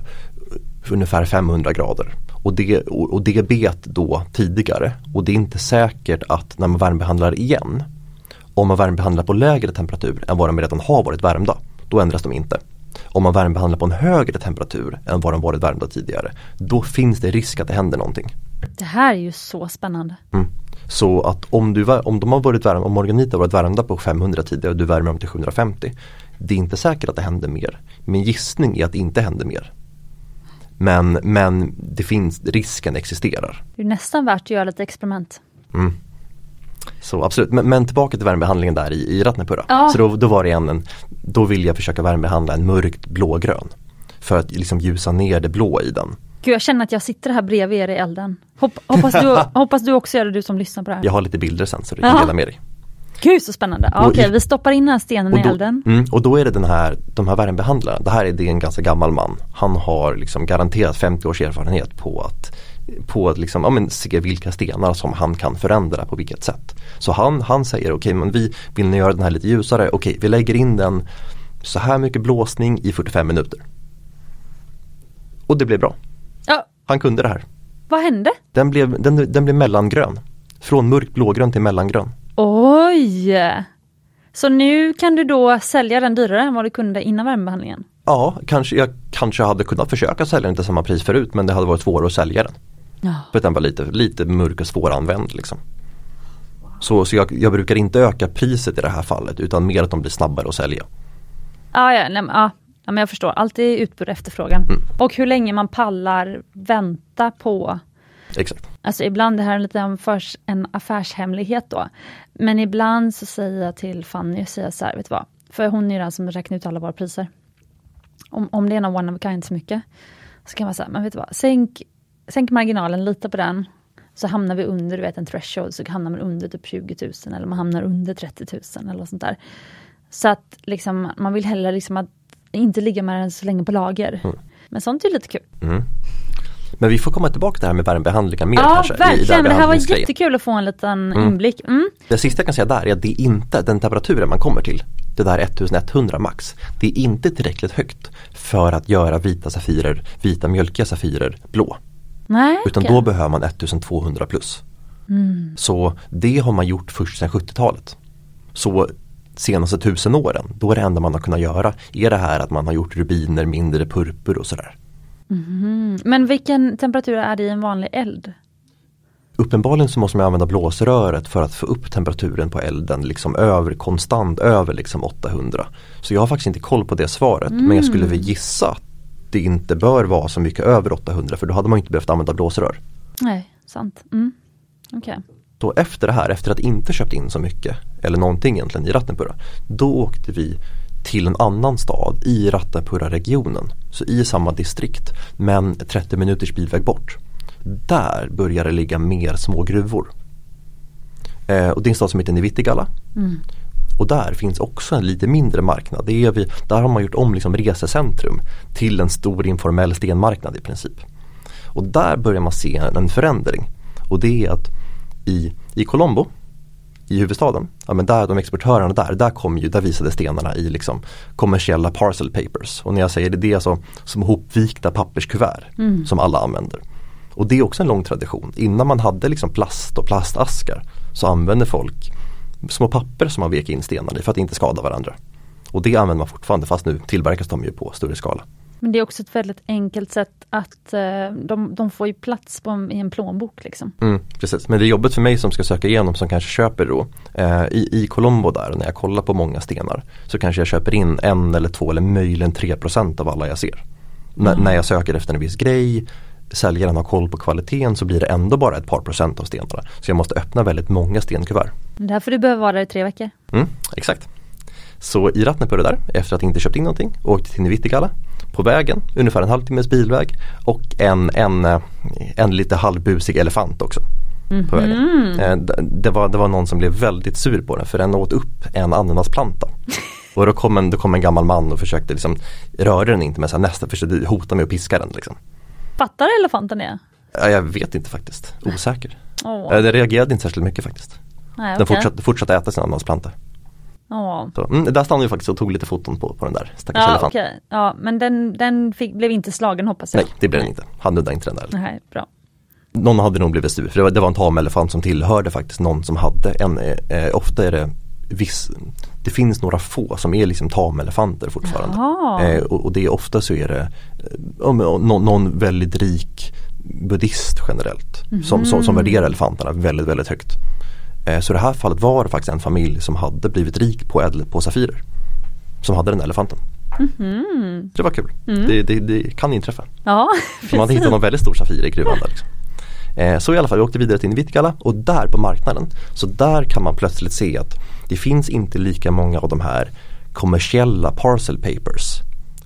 ungefär 500 grader. Och det, och, och det bet då tidigare och det är inte säkert att när man värmebehandlar igen om man värmebehandlar på lägre temperatur än vad de redan har varit värmda, då ändras de inte. Om man värmebehandlar på en högre temperatur än vad de varit värmda tidigare, då finns det risk att det händer någonting. Det här är ju så spännande. Mm. Så att om, du, om de har varit värmda, om morganiter har varit värmda på 500 tidigare och du värmer dem till 750 Det är inte säkert att det händer mer. Min gissning är att det inte händer mer. Men, men det finns, risken existerar. Det är nästan värt att göra lite experiment. Mm. Så absolut, men, men tillbaka till värmebehandlingen där i, i Ratnapura. Ja. Så då, då var det en, en, då vill jag försöka värmebehandla en mörkt blågrön. För att liksom ljusa ner det blå i den. Gud, jag känner att jag sitter här bredvid er i elden. Hopp, hoppas, du, hoppas du också gör det, du som lyssnar på det här. Jag har lite bilder sen så du kan dela med dig. Gud så spännande. Ja, Okej, i- vi stoppar in den här stenen Och i då, elden. mm, och då är det den här, de här värmebehandlarna, det här är, det en ganska gammal man. Han har liksom garanterat 50 års erfarenhet på att på att liksom, ja, men se vilka stenar som han kan förändra på vilket sätt. Så han, han säger okej okay, men vi vill ni göra den här lite ljusare, okej okay, vi lägger in den så här mycket blåsning i 45 minuter. Och det blev bra. Ja. Han kunde det här. Vad hände? Den blev, den, den blev mellangrön. Från mörkt blågrön till mellangrön. Oj! Så nu kan du då sälja den dyrare än vad du kunde innan värmebehandlingen? Ja, kanske, jag kanske hade kunnat försöka sälja den till samma pris förut men det hade varit svårare att sälja den. Ja. För att den var lite, lite mörk och svåranvänd. Liksom. Så, så jag, jag, brukar inte öka priset i det här fallet utan mer att de blir snabbare att sälja. Ja, ja, nej, ja. ja men jag förstår. Alltid utbud och efterfrågan. Mm. Och hur länge man pallar vänta på Exakt. Alltså ibland, det här är lite förs, en affärshemlighet då. Men ibland så säger jag till Fanny, säger så här, vet du vad? För hon är den som räknar ut alla våra priser. Om, om det är någon one of a kind så mycket. Så kan man säga, men vet du vad? Sänk, sänk marginalen, lita på den. Så hamnar vi under du vet, en threshold, så hamnar man under typ 20 000 eller man hamnar under 30 000 eller sånt där. Så att liksom, man vill heller liksom att inte ligga med den så länge på lager. Mm. Men sånt är lite kul. Mm. Men vi får komma tillbaka till det här med värmebehandlingar mer ja, kanske. Ja verkligen, det, här var jättekul att få en liten Mm. inblick. Mm. Det sista jag kan säga där är att det är inte den temperaturen man kommer till. Det där 1100 max. Det är inte tillräckligt högt för att göra vita safirer, vita mjölkiga safirer blå. Nej, Utan okej. då behöver man 1200 plus. Mm. Så det har man gjort först sedan 70-talet. Så senaste tusen åren, då är det enda man har kunnat göra är det här att man har gjort rubiner, mindre purpur och sådär. Mhm. Men vilken temperatur är det i en vanlig eld? Uppenbarligen så måste man använda blåsröret för att få upp temperaturen på elden liksom över konstant över liksom 800. Så jag har faktiskt inte koll på det svaret men jag skulle väl gissa att det inte bör vara så mycket över 800 för då hade man inte behövt använda blåsrör. Nej, sant. Mm. Okej. Då efter det här, efter att inte köpt in så mycket eller någonting egentligen i Rattenpura, då åkte vi till en annan stad i Rattenpura-regionen. Så i samma distrikt men 30 minuters bilväg bort. Där börjar det ligga mer små gruvor. Eh, och det är en stad som heter Nivittigala. Mm. Och där finns också en lite mindre marknad. Det är vi, där har man gjort om liksom resecentrum till en stor informell stenmarknad i princip. Och där börjar man se en, förändring. Och det är att i, i Colombo, i huvudstaden, ja men där de exportörerna där, där kom ju, där visade stenarna i liksom kommersiella parcel papers. Och när jag säger det, det är alltså som hopvikta papperskuvert Mm. som alla använder. Och det är också en lång tradition. Innan man hade liksom plast och plastaskar så använde folk små papper som man vek in stenarna i för att inte skada varandra. Och det använder man fortfarande fast nu tillverkas de ju på större skala. Men det är också ett väldigt enkelt sätt att eh, de, de får ju plats på i en plånbok. Liksom. Mm, precis, men det är jobbigt för mig som ska söka igenom som kanske köper då eh, i, i Colombo där när jag kollar på många stenar så kanske jag köper in en eller två eller möjligen 3% av alla jag ser. N- Mm. när jag söker efter en viss grej säljaren har koll på kvaliteten så blir det ändå bara ett par procent av stenarna. Så jag måste öppna väldigt många stenkuvert. Det är därför du behöver vara där i tre veckor. Mm, exakt. Så i Ratnepurre där, efter att inte köpt in någonting, åkte till Nivittigala. På vägen, ungefär en halvtimmes bilväg och en, en, eh, en lite halvbusig elefant också. På vägen. Mhm. Eh, d- Det, var, det var någon som blev väldigt sur på den för den åt upp en ananasplanta. Och då kom en, då kom en gammal man och försökte liksom röra den inte men sen nästa försökte hota med att piska den. Liksom. Fattar elefanten det? Ja, Jag vet inte faktiskt, osäker. Åh, Eh, Den reagerade inte särskilt mycket faktiskt. Nej, Den fortsatte, fortsatte äta sin ananasplanta. Åh. Så, mm, där stannade vi faktiskt och tog lite foton på, på den där stackars Ja, elefanten. okej. ja, men den, den fick, blev inte slagen hoppas jag. Nej, det blev den inte. Han nuddade inte den där. Nej, bra. Någon hade nog blivit sur för det var, det var en tamelefant som tillhörde faktiskt någon som hade en, eh, eh, ofta är det viss, det finns några få som är liksom tamelefanter fortfarande. Eh, och, och det är ofta så är det eh, någon, någon väldigt rik buddhist generellt som, som, som värderar elefanterna väldigt, väldigt högt. Eh, så i det här fallet var det faktiskt en familj som hade blivit rik på, på safirer. Som hade den elefanten. Mhm. Så det var kul. Det, det, det kan inträffa. Ja, man hade hittat någon väldigt stor Safir i gruvan där. Liksom. Eh, så i alla fall, vi åkte vidare till Nvitkala och där på marknaden så där kan man plötsligt se att det finns inte lika många av de här kommersiella parcel papers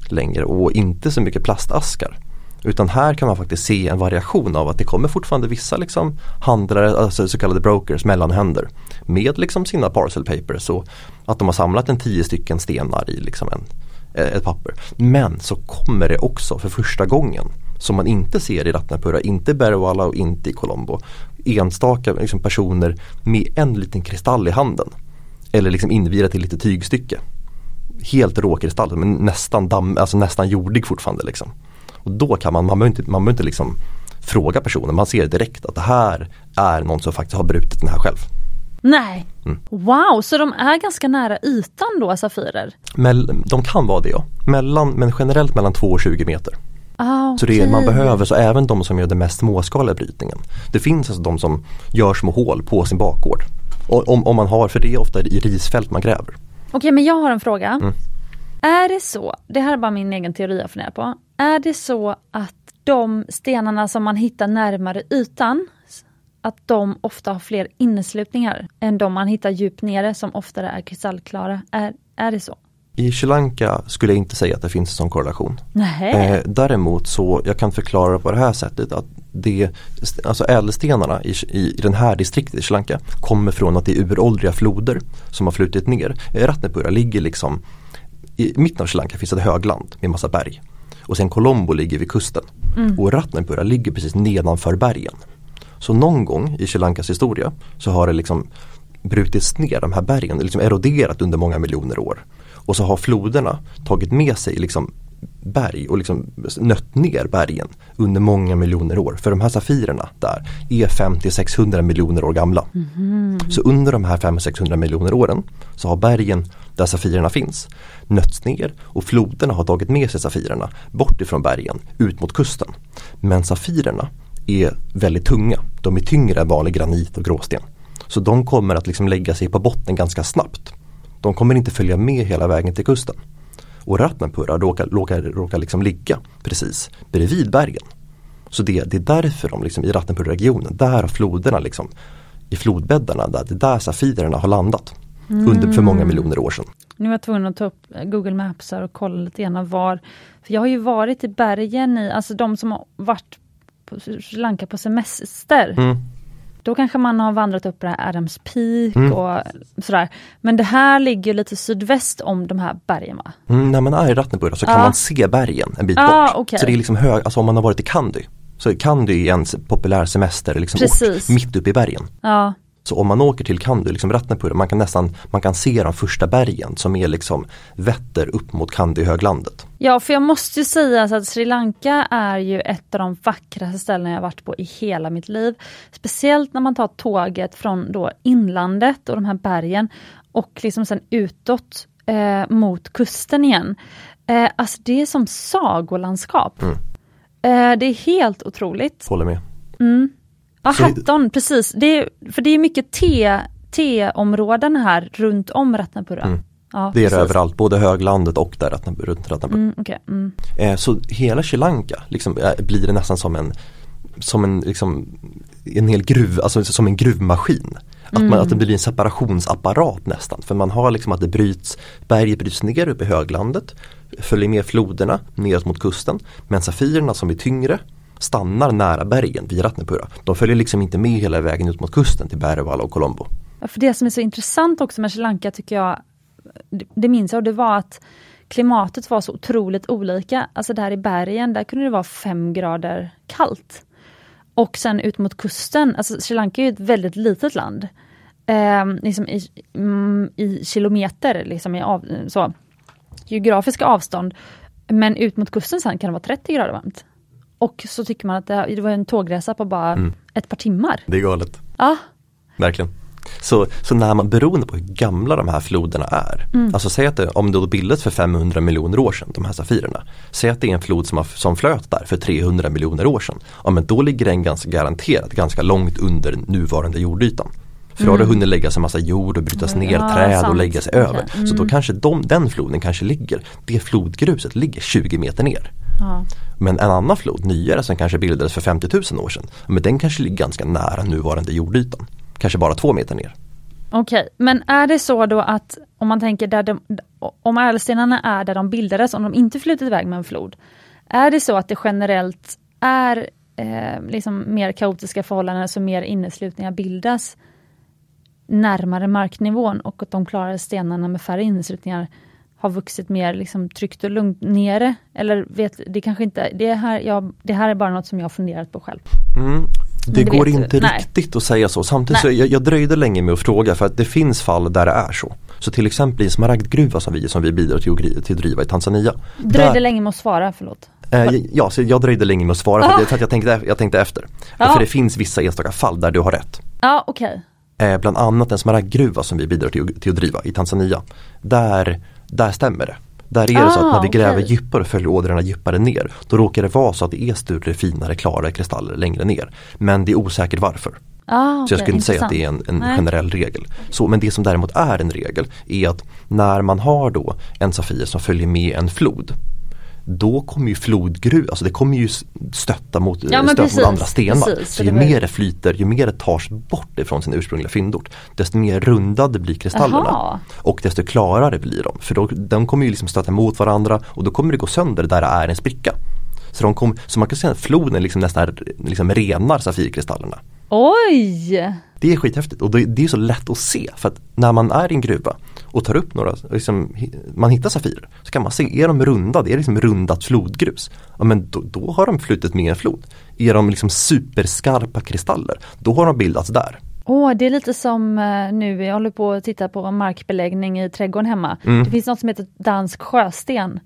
längre och inte så mycket plastaskar. Utan här kan man faktiskt se en variation av att det kommer fortfarande vissa liksom handlare, alltså så kallade brokers, mellanhänder med liksom sina parcel papers och att de har samlat en tio stycken stenar i liksom en, eh, ett papper. Men så kommer det också för första gången som man inte ser i Ratnapura, inte i Berwala och inte i Colombo. Enstaka liksom, personer med en liten kristall i handen. Eller liksom invirat i lite tygstycke. Helt råkristall men nästan, damm, alltså nästan jordig fortfarande. Liksom. Och då kan man, man behöver inte, man behöver inte liksom fråga personen, man ser direkt att det här är någon som faktiskt har brutit den här själv. Nej, mm. wow, så de är ganska nära ytan då, Safirer? Mell de kan vara det ja, mellan, men generellt mellan 2 och 20 meter. Ah, okay. Så det är, man behöver, så även de som gör den mest småskaliga brytningen. Det finns alltså de som gör små hål på sin bakgård. Om, om man har, för det är ofta i risfält man gräver. Okej okay, men jag har en fråga. Mm. Är det så, det här är bara min egen teori jag funderar på. Är det så att de stenarna som man hittar närmare ytan, att de ofta har fler inneslutningar än de man hittar djupt nere som oftare är kristallklara. Är, är det så? I Sri Lanka skulle jag inte säga att det finns en sån korrelation. Eh, däremot så, jag kan förklara på det här sättet att det, alltså ädelstenarna i, i, i den här distriktet i Sri Lanka kommer från att det är uråldriga floder som har flutit ner. Ratnepura ligger liksom i mitten av Sri Lanka finns ett högland med massa berg. Och sen Colombo ligger vid kusten. Mm. Och Ratnapura ligger precis nedanför bergen. Så någon gång i Sri Lankas historia så har det liksom brutits ner de här bergen, liksom eroderat under många miljoner år. Och så har floderna tagit med sig liksom berg och liksom nött ner bergen under många miljoner år. För de här safirerna där är 50-600 miljoner år gamla. Mm. Så under de här 500-600 miljoner åren så har bergen där safirerna finns nötts ner och floderna har tagit med sig safirerna bort ifrån bergen ut mot kusten. Men safirerna är väldigt tunga. De är tyngre än vanlig granit och gråsten. Så de kommer att liksom lägga sig på botten ganska snabbt. De kommer inte följa med hela vägen till kusten. Och Ratnapura råkar, råkar, råkar liksom ligga precis bredvid bergen. Så det, det är därför de liksom, i Ratnapura-regionen, där har floderna liksom, i flodbäddarna, där, det är där safirerna har landat. Mm. Under för många miljoner år sedan. Nu var jag tvungen att ta upp Google Maps och kolla lite grann var, för jag har ju varit i bergen i, alltså de som har varit på Sri Lanka på semester. Mm. Då kanske man har vandrat upp det här Adams Peak mm. och sådär. Men det här ligger lite sydväst om de här bergen va? Mm, när man är i Ratnapura så kan ja. man se bergen en bit ah, bort. Okay. Så det är liksom hög, alltså om man har varit i Kandy. Så Kandy är en populär semester liksom ort, mitt uppe i bergen. Ja. Så om man åker till Kandy, liksom Ratnapura, man kan nästan man kan se de första bergen som är liksom vetter upp mot Kandy-höglandet. Ja, för jag måste ju säga att Sri Lanka är ju ett av de vackraste ställena jag varit på i hela mitt liv. Speciellt när man tar tåget från då inlandet och de här bergen och liksom sen utåt eh, mot kusten igen. Eh, alltså det är som sagolandskap. Mm. Eh, det är helt otroligt. Håller med. Mm. Ja, Hatton, precis. Det är, för det är mycket te, teområden här runt om Ratnapura. Mm. Ja, det är det överallt, både höglandet och där Ratnapura, runt Ratnapura. Mm, okay. mm. eh, så hela Sri Lanka liksom, eh, blir det nästan som en som en, liksom, en hel gruv, alltså som en gruvmaskin. Att, man, mm. att det blir en separationsapparat nästan. För man har liksom att det bryts, berget bryts ner uppe i höglandet, följer med floderna neråt mot kusten. Men safirerna som är tyngre stannar nära bergen vid Ratnepura. De följer liksom inte med hela vägen ut mot kusten till Berwala och Colombo. Ja, för det som är så intressant också med Sri Lanka tycker jag, det, minns jag, det var att klimatet var så otroligt olika. Alltså där i bergen, där kunde det vara fem grader kallt. Och sen ut mot kusten, alltså Sri Lanka är ju ett väldigt litet land. Eh, liksom i, mm, i, kilometer, liksom i av, så, geografiska avstånd. Men ut mot kusten sen kan det vara 30 grader varmt. Och så tycker man att det, det var en tågresa på bara mm. ett par timmar. Det är galet. Ja. Verkligen. Så, så när man, beroende på hur gamla de här floderna är, mm. alltså säg att det, om det bildades för 500 miljoner år sedan, de här safirerna. Säg att det är en flod som, har, som flöt där för 300 miljoner år sedan. Ja men då ligger den ganska garanterat ganska långt under nuvarande jordytan. För då har det mm. hunnit lägga sig massa jord och brytas ner ja, träd sant. och lägga sig över. Mm. Så då mm. kanske de, den floden kanske ligger, det flodgruset ligger 20 meter ner. Ja. Men en annan flod, nyare som kanske bildades för 50 000 år sedan, men den kanske ligger ganska nära nuvarande jordytan. Kanske bara två meter ner. Okej, okay. men är det så då att om man tänker där de, om ädelstenarna är där de bildades, om de inte flutit iväg med en flod. Är det så att det generellt är eh, liksom mer kaotiska förhållanden, så mer inneslutningar bildas närmare marknivån och att de klarare stenarna med färre inneslutningar har vuxit mer liksom tryggt och lugnt nere? Eller vet, det kanske inte, det här, jag, det här är bara något som jag har funderat på själv. Mm. Det, det går vet du. inte Nej. riktigt att säga så. Samtidigt så Nej. jag, jag dröjde länge med att fråga för att det finns fall där det är så. Så till exempel i en smaragdgruva som vi, som vi bidrar till till att driva i Tanzania. Dröjde Där- länge med att svara, förlåt. Eh, ja, så jag dröjde länge med att svara för, Ah. det, för att jag tänkte, jag tänkte efter. Ja. För det finns vissa enstaka fall där du har rätt. Ja, okej. Eh, bland annat en smaragdgruva som vi bidrar till, till att driva i Tanzania. Där, där stämmer det. Där är det så Ah, att när vi gräver okej. djupare och följer ådrorna djupare ner då råkar det vara så att det är större, finare, klarare kristaller längre ner. Men det är osäkert varför. Ah, Så jag skulle inte säga att det är en, en generell regel. Så, men det som däremot är en regel är att när man har då en Safir som följer med en flod då kommer ju flodgruv, alltså det kommer ju stötta mot, Ja, stöta precis, mot andra stenar. precis. så ju mer det flyter, ju mer det tas bort ifrån sin ursprungliga fyndort desto mer rundade blir kristallerna. Jaha. Och desto klarare blir de. För då, de kommer ju liksom stöta emot varandra och då kommer det gå sönder där det är en spricka. Så, de kom, så man kan säga att floden liksom nästan liksom renar safirkristallerna. Oj! Det är skithäftigt och det, det är så lätt att se för att när man är i en gruva och tar upp några, liksom, man hittar safirer så kan man se, är de rundade, är det liksom rundat flodgrus? Ja men då, då har de flutit med en flod. Är de liksom superskarpa kristaller, då har de bildats där. Åh, det är lite som eh, nu, jag håller på att titta på markbeläggning i trädgården hemma. Mm. Det finns något som heter dansk sjösten.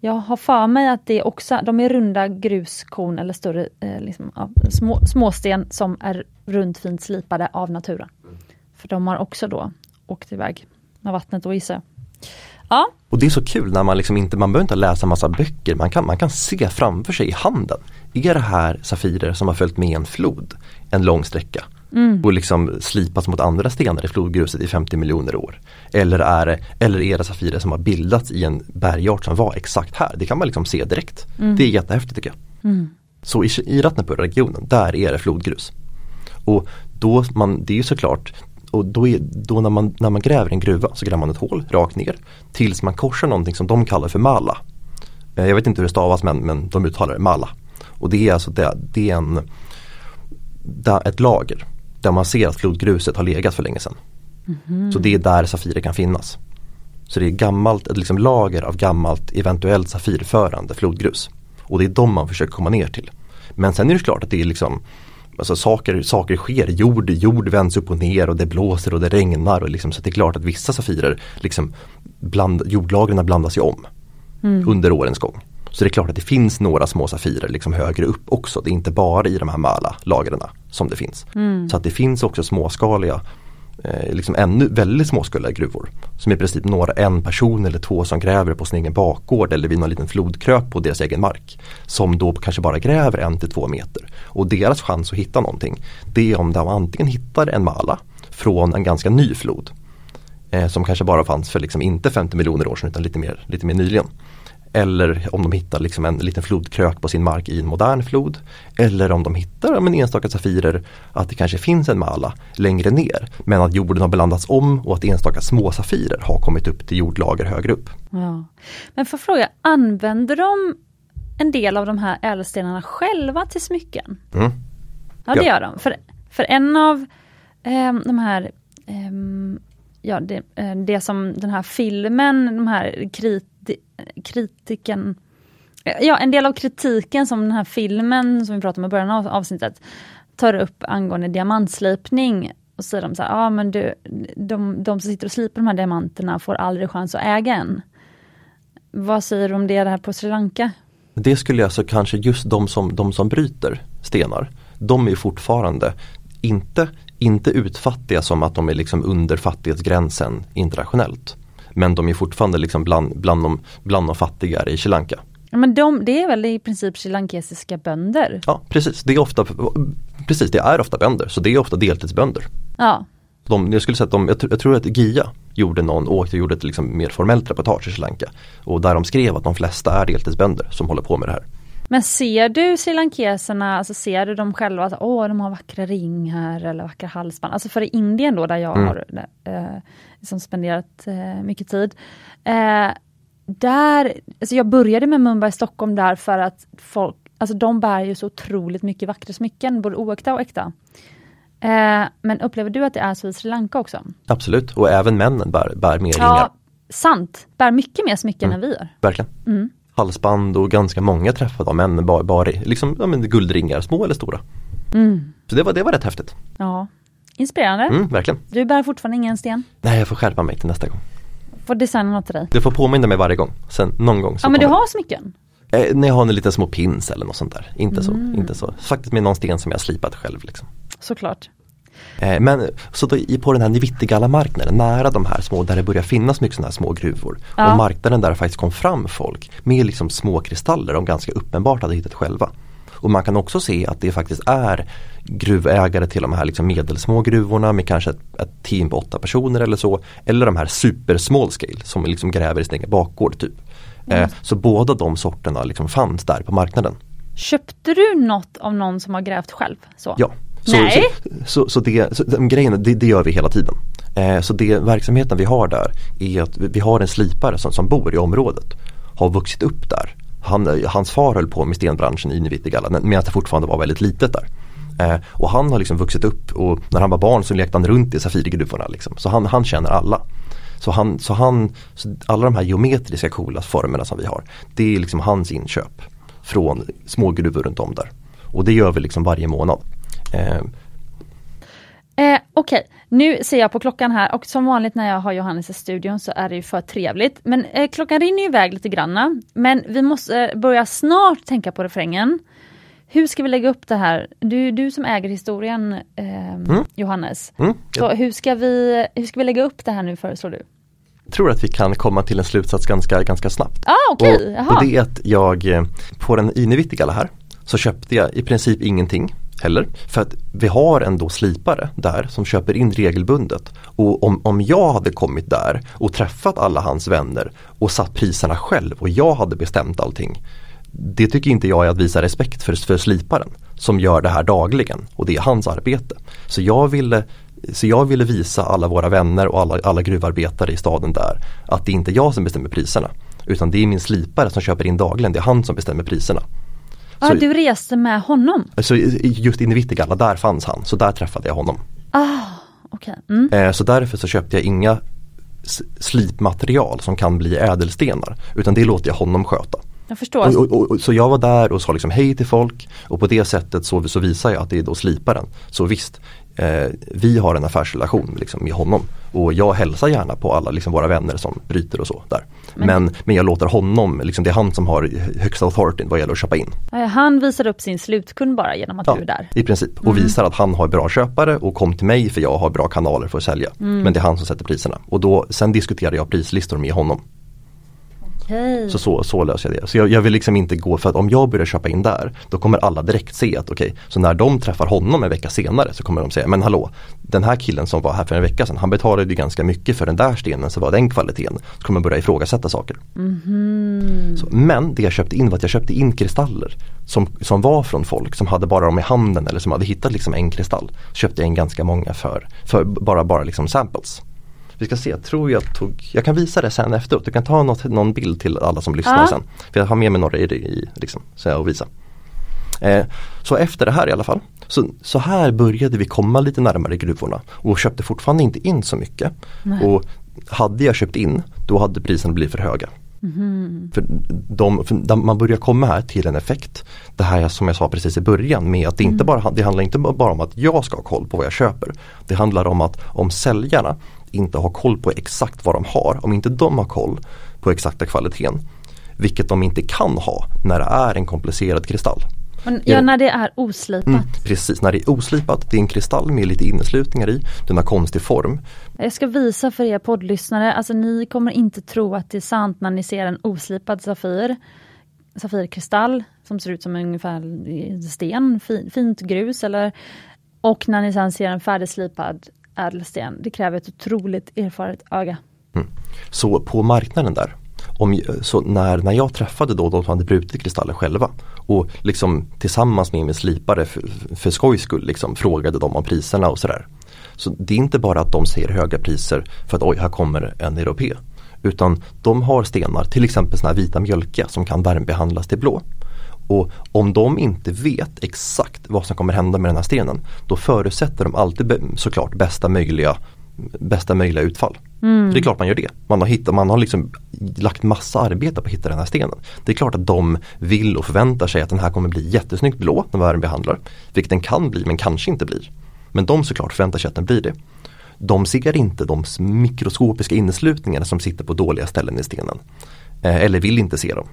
Jag har för mig att det är också, de är runda gruskorn eller större eh, liksom, ja, små, småsten som är runt fint slipade av naturen. För de har också då åkt iväg med vattnet och gissar jag. Ja, Och det är så kul när man liksom inte, man behöver inte läsa massa böcker, man kan, man kan se framför sig i handen. Är det här safirer som har följt med en flod en lång sträcka? Och liksom slipats mot andra stenar i flodgruset i 50 miljoner år. Eller är det, eller är det safirer som har bildats i en bergart som var exakt här? Det kan man liksom se direkt. Det är jättehäftigt tycker jag. Så i, i Ratnapura-regionen, där är det flodgrus. Och då, man, det är såklart och då, är, då när, man, när man gräver en gruva så gräver man ett hål rakt ner tills man korsar någonting som de kallar för mala. Eh, Jag vet inte hur det stavas men, men de uttalar det mala. Och det är alltså det, det är en, da, ett lager där man ser att flodgruset har legat för länge sedan. Så det är där Safirer kan finnas. Så det är gammalt, ett liksom lager av gammalt eventuellt Safirförande flodgrus. Och det är de man försöker komma ner till. Men sen är det klart att det är liksom Alltså saker, saker sker, jord, jord vänds upp och ner och det blåser och det regnar och liksom, så det är klart att vissa Safirer liksom bland, jordlagren blandas ju om under årens gång. Så det är klart att det finns några små Safirer liksom högre upp också. Det är inte bara i de här Mala-lagren som det finns. Så att det finns också småskaliga eh, liksom ännu väldigt småskaliga gruvor. Som i princip några, en person eller två som gräver på sin egen bakgård eller vid någon liten flodkrök på deras egen mark. Som då kanske bara gräver en till två meter. Och deras chans att hitta någonting det är om de antingen hittar en mala från en ganska ny flod. Eh, som kanske bara fanns för liksom inte 50 miljoner år sedan utan lite mer, lite mer nyligen. Eller om de hittar liksom en liten flodkrök på sin mark i en modern flod. Eller om de hittar ja, men enstaka safirer att det kanske finns en mala längre ner. Men att jorden har blandats om och att enstaka små safirer har kommit upp till jordlager högre upp. Ja. Men jag fråga, använder de en del av de här ädelstenarna själva till smycken? Mm. Ja det gör de. För, för en av ehm, de här, ehm, ja det, eh, det som den här filmen, de här kriti, kritiken, ja en del av kritiken som den här filmen som vi pratade om i början av avsnittet tar upp angående diamantslipning. Och säger de så här, ja men du, de, de som sitter och slipar de här diamanterna får aldrig chans att äga en. Vad säger du om det här på Sri Lanka? Det skulle alltså kanske just de som, de som bryter stenar, de är fortfarande inte, inte utfattiga som att de är liksom under fattighetsgränsen internationellt. Men de är fortfarande liksom bland, bland, de, bland de fattigare i Sri Lanka. Men de, det är väl i princip srilankesiska bönder? Ja precis, det är ofta, precis, det är ofta bönder, så det är ofta deltidsbönder. Ja. De, jag skulle säga att de, jag, jag tror att Gia gjorde någon, åkte och gjorde ett liksom mer formellt reportage i Sri Lanka. Och där de skrev att de flesta är deltidsbönder som håller på med det här. Men ser du srilankeserna, alltså ser du dem själva, att åh de har vackra ringar eller vackra halsband. Alltså för i Indien då där jag Mm. har eh, liksom spenderat eh, mycket tid. Eh, där, alltså jag började med Mumbai Stockholm där för att folk, alltså de bär ju så otroligt mycket vackra smycken, både oäkta och äkta. Eh, men upplever du att det är så i Sri Lanka också? Absolut, och även männen bär, bär mer Ja, ringar. sant, bär mycket mer smycken än vi gör. Verkligen. Mm. Halsband och ganska många träffade av män bara, bara liksom, ja, men guldringar, små eller stora. Mm. Så det var, det var rätt häftigt. Ja, inspirerande. Mm, verkligen. Du bär fortfarande ingen sten. Nej jag får skärpa mig till nästa gång. Får designa något till dig. Du får påminna mig varje gång. Sen någon gång Ja men du har smycken? eh, När jag har en liten små pins eller något sånt där. Inte Mm. så, inte så. Faktiskt med någon sten som jag slipat själv. Liksom. Såklart. Eh, men så då, på den här Nivittigalla-marknaden, nära de här små, där det börjar finnas mycket sådana här små gruvor. Ja. Och marknaden där det faktiskt kom fram folk med liksom små kristaller de ganska uppenbart hade hittat själva. Och man kan också se att det faktiskt är gruvägare till de här liksom medelsmå gruvorna med kanske ett, ett team på åtta personer eller så. Eller de här super small scale som liksom gräver i sin egen bakgård typ. Eh, så båda de sorterna liksom fanns där på marknaden. Köpte du något av någon som har grävt själv? Så? Ja. Så, Nej. Så, så, så, det, så de grejerna, det, det gör vi hela tiden. Eh, så det verksamheten vi har där är att vi har en slipare som, som bor i området. Har vuxit upp där. Han, hans far höll på med stenbranschen i Nivittigalla medan det fortfarande var väldigt litet där. Eh, och han har liksom vuxit upp och när han var barn så lekte han runt i Safirgruvorna. Liksom. Så han, han känner alla. Så, han, så, han, så alla de här geometriska coola formerna som vi har, det är liksom hans inköp från små gruvor runt om där. Och det gör vi liksom varje månad. Eh, Eh, Okej, nu ser jag på klockan här och som vanligt när jag har Johannes i studion så är det ju för trevligt. Men eh, klockan rinner ju iväg lite granna. Men vi måste eh, börja snart tänka på refrängen. Hur ska vi lägga upp det här? Du, du som äger historien eh, Johannes. mm, Så hur ska, vi, hur ska vi lägga upp det här nu föreslår du? jag tror att vi kan komma till en slutsats ganska, ganska snabbt. Ah, okej, och, och det är att jag eh, på den Inevittigalla här så köpte jag i princip ingenting heller. För att vi har ändå slipare där som köper in regelbundet. Och om, om jag hade kommit där och träffat alla hans vänner och satt priserna själv och jag hade bestämt allting. Det tycker inte jag är att visa respekt för, för sliparen som gör det här dagligen och det är hans arbete. Så jag ville så jag ville visa alla våra vänner och alla, alla gruvarbetare i staden där att det är inte jag som bestämmer priserna. Utan det är min slipare som köper in dagligen, det är han som bestämmer priserna så- du reste med honom? Så just i Nivittigalla, där fanns han, så där träffade jag honom. Ah, okej. Mm. Eh, så därför så köpte jag inga slipmaterial som kan bli ädelstenar. Utan det låter jag honom sköta. Jag förstår. Och, och, och, så jag var där och sa liksom hej till folk och på det sättet så, så visar jag att det är då sliparen. Så visst, eh, vi har en affärsrelation liksom, med honom. Och jag hälsar gärna på alla liksom, våra vänner som bryter och så där. Men, men, jag låter honom, liksom, det är han som har högsta authorityn vad gäller att köpa in. Han visar upp sin slutkund bara genom att du är där. I princip och visar att han har bra köpare och kom till mig för jag har bra kanaler för att sälja. Men det är han som sätter priserna. Och då, sen diskuterar jag prislistor med honom. Okej. Så, så, så löser jag det. Så jag, jag vill liksom inte gå för att om jag börjar köpa in där då kommer alla direkt se att okej, så när de träffar honom en vecka senare så kommer de säga men hallå den här killen som var här för en vecka sedan han betalade ju ganska mycket för den där stenen så var den kvaliteten. Så kommer man börja ifrågasätta saker. Så, men det jag köpte in var att jag köpte in kristaller som, som var från folk som hade bara dem i handen eller som hade hittat liksom en kristall. Köpte jag in ganska många för, för bara, bara liksom samples. Vi ska se, jag tror jag tog, jag kan visa det sen efteråt. Du kan ta något, någon bild till alla som lyssnar Ja. sen. För jag har med mig några i, i liksom, så jag visa. Eh, så efter det här i alla fall, så, så här började vi komma lite närmare gruvorna och köpte fortfarande inte in så mycket. Och hade jag köpt in, då hade priserna blivit för höga. För, de, för man börjar komma här till en effekt. Det här som jag sa precis i början med att det, inte bara, det handlar inte bara om att jag ska ha koll på vad jag köper. Det handlar om att om säljarna inte har koll på exakt vad de har, om inte de har koll på exakta kvaliteten, vilket de inte kan ha när det är en komplicerad kristall. Ja, när det är oslipat. Mm, precis, när det är oslipat, det är en kristall med lite inneslutningar i, den har konstig form. Jag ska visa för er poddlyssnare, alltså ni kommer inte tro att det är sant när ni ser en oslipad Safir. Safirkristall som ser ut som ungefär sten, fi, fint grus eller och när ni sen ser en färdigslipad ädelsten. Det kräver ett otroligt erfaret öga. Mm. Så på marknaden där, om, så när, när jag träffade då de som hade brutit kristaller själva och liksom tillsammans med min slipare för, för skojs skull liksom, frågade dem om priserna och sådär. Så det är inte bara att de säger höga priser för att oj, här kommer en europé. Utan de har stenar, till exempel såna här vita mjölkiga som kan värmebehandlas till blå. Och om de inte vet exakt vad som kommer hända med den här stenen då förutsätter de alltid såklart bästa möjliga bästa möjliga utfall. Mm. Det är klart man gör det. Man har, hittat, man har liksom lagt massa arbete på att hitta den här stenen. Det är klart att de vill och förväntar sig att den här kommer bli jättesnyggt blå när världen behandlar. Vilket den kan bli men kanske inte blir. Men de såklart förväntar sig att den blir det. De ser inte de mikroskopiska inneslutningarna som sitter på dåliga ställen i stenen. Eh, eller vill inte se dem.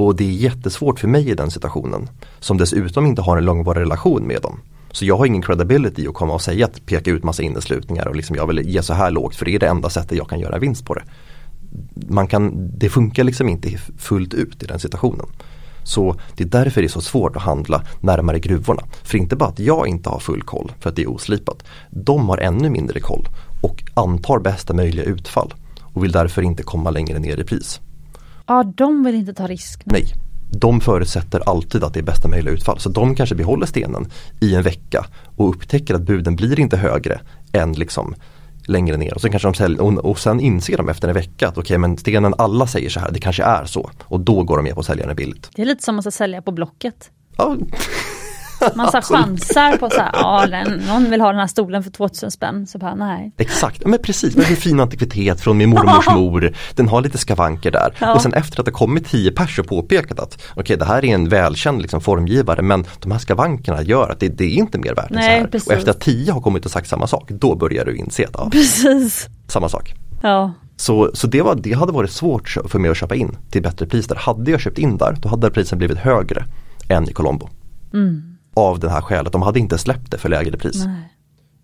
Och det är jättesvårt för mig i den situationen. Som dessutom inte har en långvarig relation med dem. Så jag har ingen credibility att komma och säga att peka ut massa inneslutningar och liksom jag vill ge så här lågt för det är det enda sättet jag kan göra vinst på det. Man kan, det funkar liksom inte fullt ut i den situationen. Så det är därför det är så svårt att handla närmare gruvorna. För inte bara att jag inte har full koll för att det är oslipat. De har ännu mindre koll och antar bästa möjliga utfall och vill därför inte komma längre ner i pris. Ja, de vill inte ta risk. Nej, de förutsätter alltid att det är bästa möjliga utfall. Så de kanske behåller stenen i en vecka och upptäcker att buden blir inte högre än liksom längre ner. Och sen, kanske de säljer, och, och sen inser de efter en vecka att okej okay, men stenen alla säger så här, det kanske är så. Och då går de med på att sälja den billigt. Det är lite som att sälja på Blocket. Ja, man så chansar på så här, ja någon vill ha den här stolen för 2000 spänn. Så bara nej. Exakt, men precis, det är en fin antikvitet från min mormors mor. Den har lite skavanker där. Ja. Och sen efter att det kommit 10 pers och påpekat att okej okay, det här är en välkänd liksom, formgivare men de här skavankerna gör att det, det är inte mer värt än så här. Precis. Och efter att 10 har kommit och sagt samma sak då börjar du inse att ja, precis. samma sak. Ja. Så, så det, var, det hade varit svårt för mig att köpa in till bättre pris där. Hade jag köpt in där då hade priset blivit högre än i Colombo. Mm av det här skälet. De hade inte släppt det för lägre pris.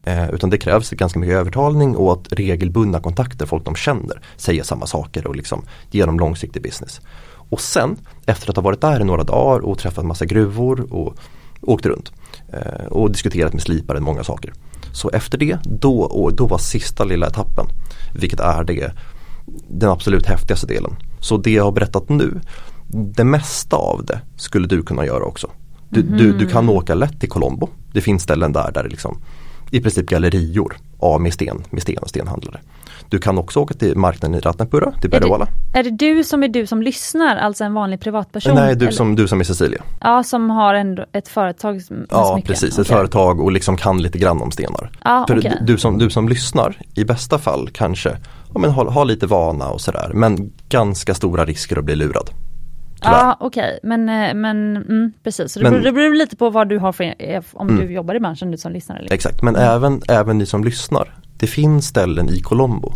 Eh, utan det krävs ganska mycket övertalning och att regelbundna kontakter, folk de känner, säger samma saker och liksom ger dem långsiktig business. Och sen efter att ha varit där i några dagar och träffat massa gruvor och åkt runt eh, och diskuterat med sliparen många saker. Så efter det, då, och då var sista lilla etappen, vilket är det, den absolut häftigaste delen. Så det jag har berättat nu, det mesta av det skulle du kunna göra också. Du, mm. du, du, kan mhm. åka lätt till Colombo. Det finns ställen där, där det liksom i princip gallerior av med sten, med sten och stenhandlare. Du kan också åka till marknaden i Ratnapura, till Berwala. Är, är det du som är du som lyssnar, alltså en vanlig privatperson? Nej, du, som, du som är Cecilia. Ja, som har ändå ett företag Ja, precis, okay. ett företag och liksom kan lite grann om stenar. Ah, För okay. du, som, du som lyssnar, i bästa fall kanske ja, men ha, ha lite vana och sådär, men ganska stora risker att bli lurad. Ja okej okay. men, eh, men mm, precis, så det, men, beror, det beror lite på vad du har för, om mm. du jobbar i branschen du som lyssnar. Eller? Exakt, men mm. även, även ni som lyssnar. Det finns ställen i Colombo.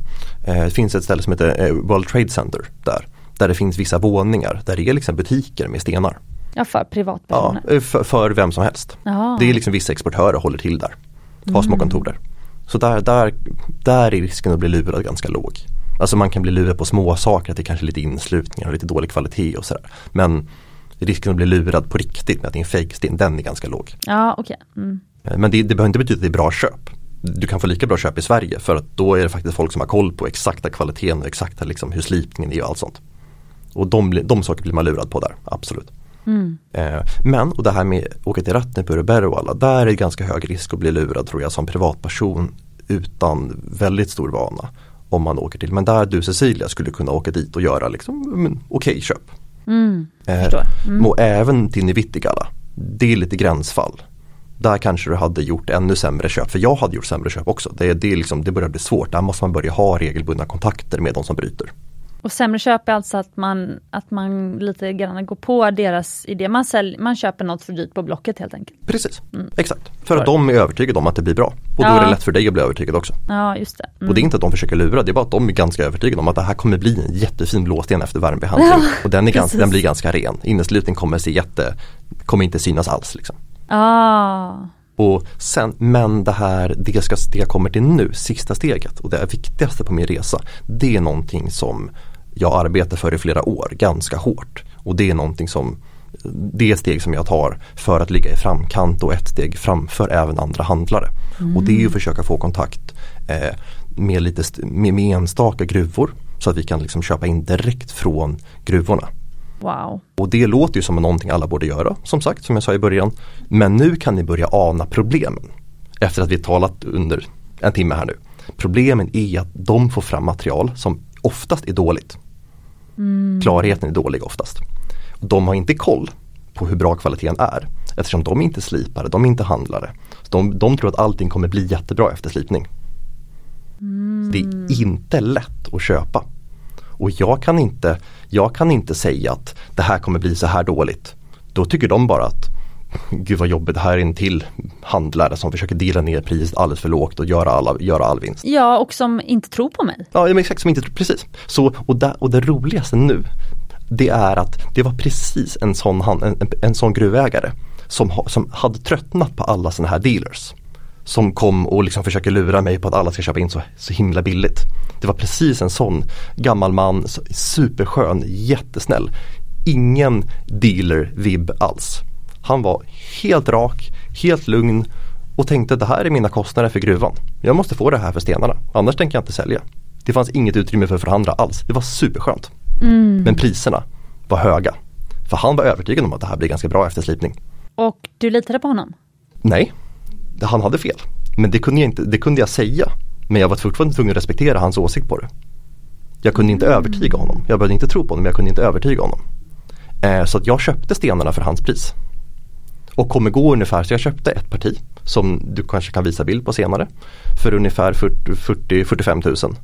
Eh, det finns ett ställe som heter eh, World Trade Center där. Där det finns vissa våningar där det är liksom butiker med stenar. Ja för privatpersoner? Ja, för, för vem som helst. Aha. Det är liksom vissa exportörer håller till där. Har små mm. kontor där. Så där, där, där är risken att bli lurad ganska låg. Alltså man kan bli lurad på små saker att det kanske är lite inslutningar och lite dålig kvalitet och sådär. Men risken att bli lurad på riktigt med att det är en fejksten, den är ganska låg. Ja, okay. Mm. Eh, men det, det behöver inte betyda att det är bra köp. Du kan få lika bra köp i Sverige för att då är det faktiskt folk som har koll på exakta kvaliteten och exakta liksom hur slipningen är och allt sånt. Och de, de saker blir man lurad på där, absolut. Mm. Eh, men, och det här med att åka till Ratnepur och Berwala, där är det ganska hög risk att bli lurad tror jag som privatperson utan väldigt stor vana om man åker till. Men där du Cecilia skulle kunna åka dit och göra liksom, okej okay, köp. Mm, eh, mm. Och även till Nivittigala. Det är lite gränsfall. Där kanske du hade gjort ännu sämre köp. För jag hade gjort sämre köp också. Det, det, är liksom, det börjar bli svårt. Där måste man börja ha regelbundna kontakter med de som bryter. Och sämre köp är alltså att man, att man lite grann går på deras idé. Man, sälj, man köper något för dyrt på Blocket helt enkelt. Precis, mm. exakt. För att de är övertygade om att det blir bra. Och då ja. är det lätt för dig att bli övertygad också. Ja, just det. Mm. Och det är inte att de försöker lura, det är bara att de är ganska övertygade om att det här kommer bli en jättefin blåsten efter värmebehandling. Ja, och den, är ganska, den blir ganska ren. Inneslutningen kommer se jätte, kommer inte synas alls. Liksom. Ah. Och sen, men det här, det, ska, det jag kommer till nu, sista steget och det viktigaste på min resa. Det är någonting som jag arbetar för i flera år ganska hårt. Och det är någonting som det är steg som jag tar för att ligga i framkant och ett steg framför även andra handlare. Mm. Och det är att försöka få kontakt eh, med, lite med, med enstaka gruvor så att vi kan liksom köpa in direkt från gruvorna. Wow. Och det låter ju som någonting alla borde göra, som sagt, som jag sa i början. Men nu kan ni börja ana problemen. Efter att vi talat under en timme här nu. Problemen är att de får fram material som oftast är dåligt. Mm. Klarheten är dålig oftast. De har inte koll på hur bra kvaliteten är eftersom de är inte slipare, de är inte handlare. De, de tror att allting kommer bli jättebra efter slipning. Det är inte lätt att köpa. Och jag kan, inte, jag kan inte säga att det här kommer bli så här dåligt. Då tycker de bara att Gud vad jobbigt, här är en till handlare som försöker dela ner priset alldeles för lågt och göra, alla, göra all vinst. Ja, och som inte tror på mig. Ja, men exakt, som inte, precis. Så, och, där, och det roligaste nu, det är att det var precis en sån, en, en, en sån gruvägare som, som hade tröttnat på alla sådana här dealers. Som kom och liksom försöker lura mig på att alla ska köpa in så, så himla billigt. Det var precis en sån gammal man, superskön, jättesnäll. Ingen dealer-vibb alls. Han var helt rak, helt lugn och tänkte att det här är mina kostnader för gruvan. Jag måste få det här för stenarna, annars tänker jag inte sälja. Det fanns inget utrymme för att förhandla alls. Det var superskönt. Mm. Men priserna var höga. För han var övertygad om att det här blir ganska bra efterslipning. Och du litade på honom? Nej, han hade fel. Men det kunde jag, inte, det kunde jag säga. Men jag var fortfarande tvungen att respektera hans åsikt på det. Jag kunde inte mm. övertyga honom. Jag behövde inte tro på honom, men jag kunde inte övertyga honom. Eh, så att jag köpte stenarna för hans pris. Och kommer gå ungefär, så jag köpte ett parti som du kanske kan visa bild på senare. För ungefär 40-45 000.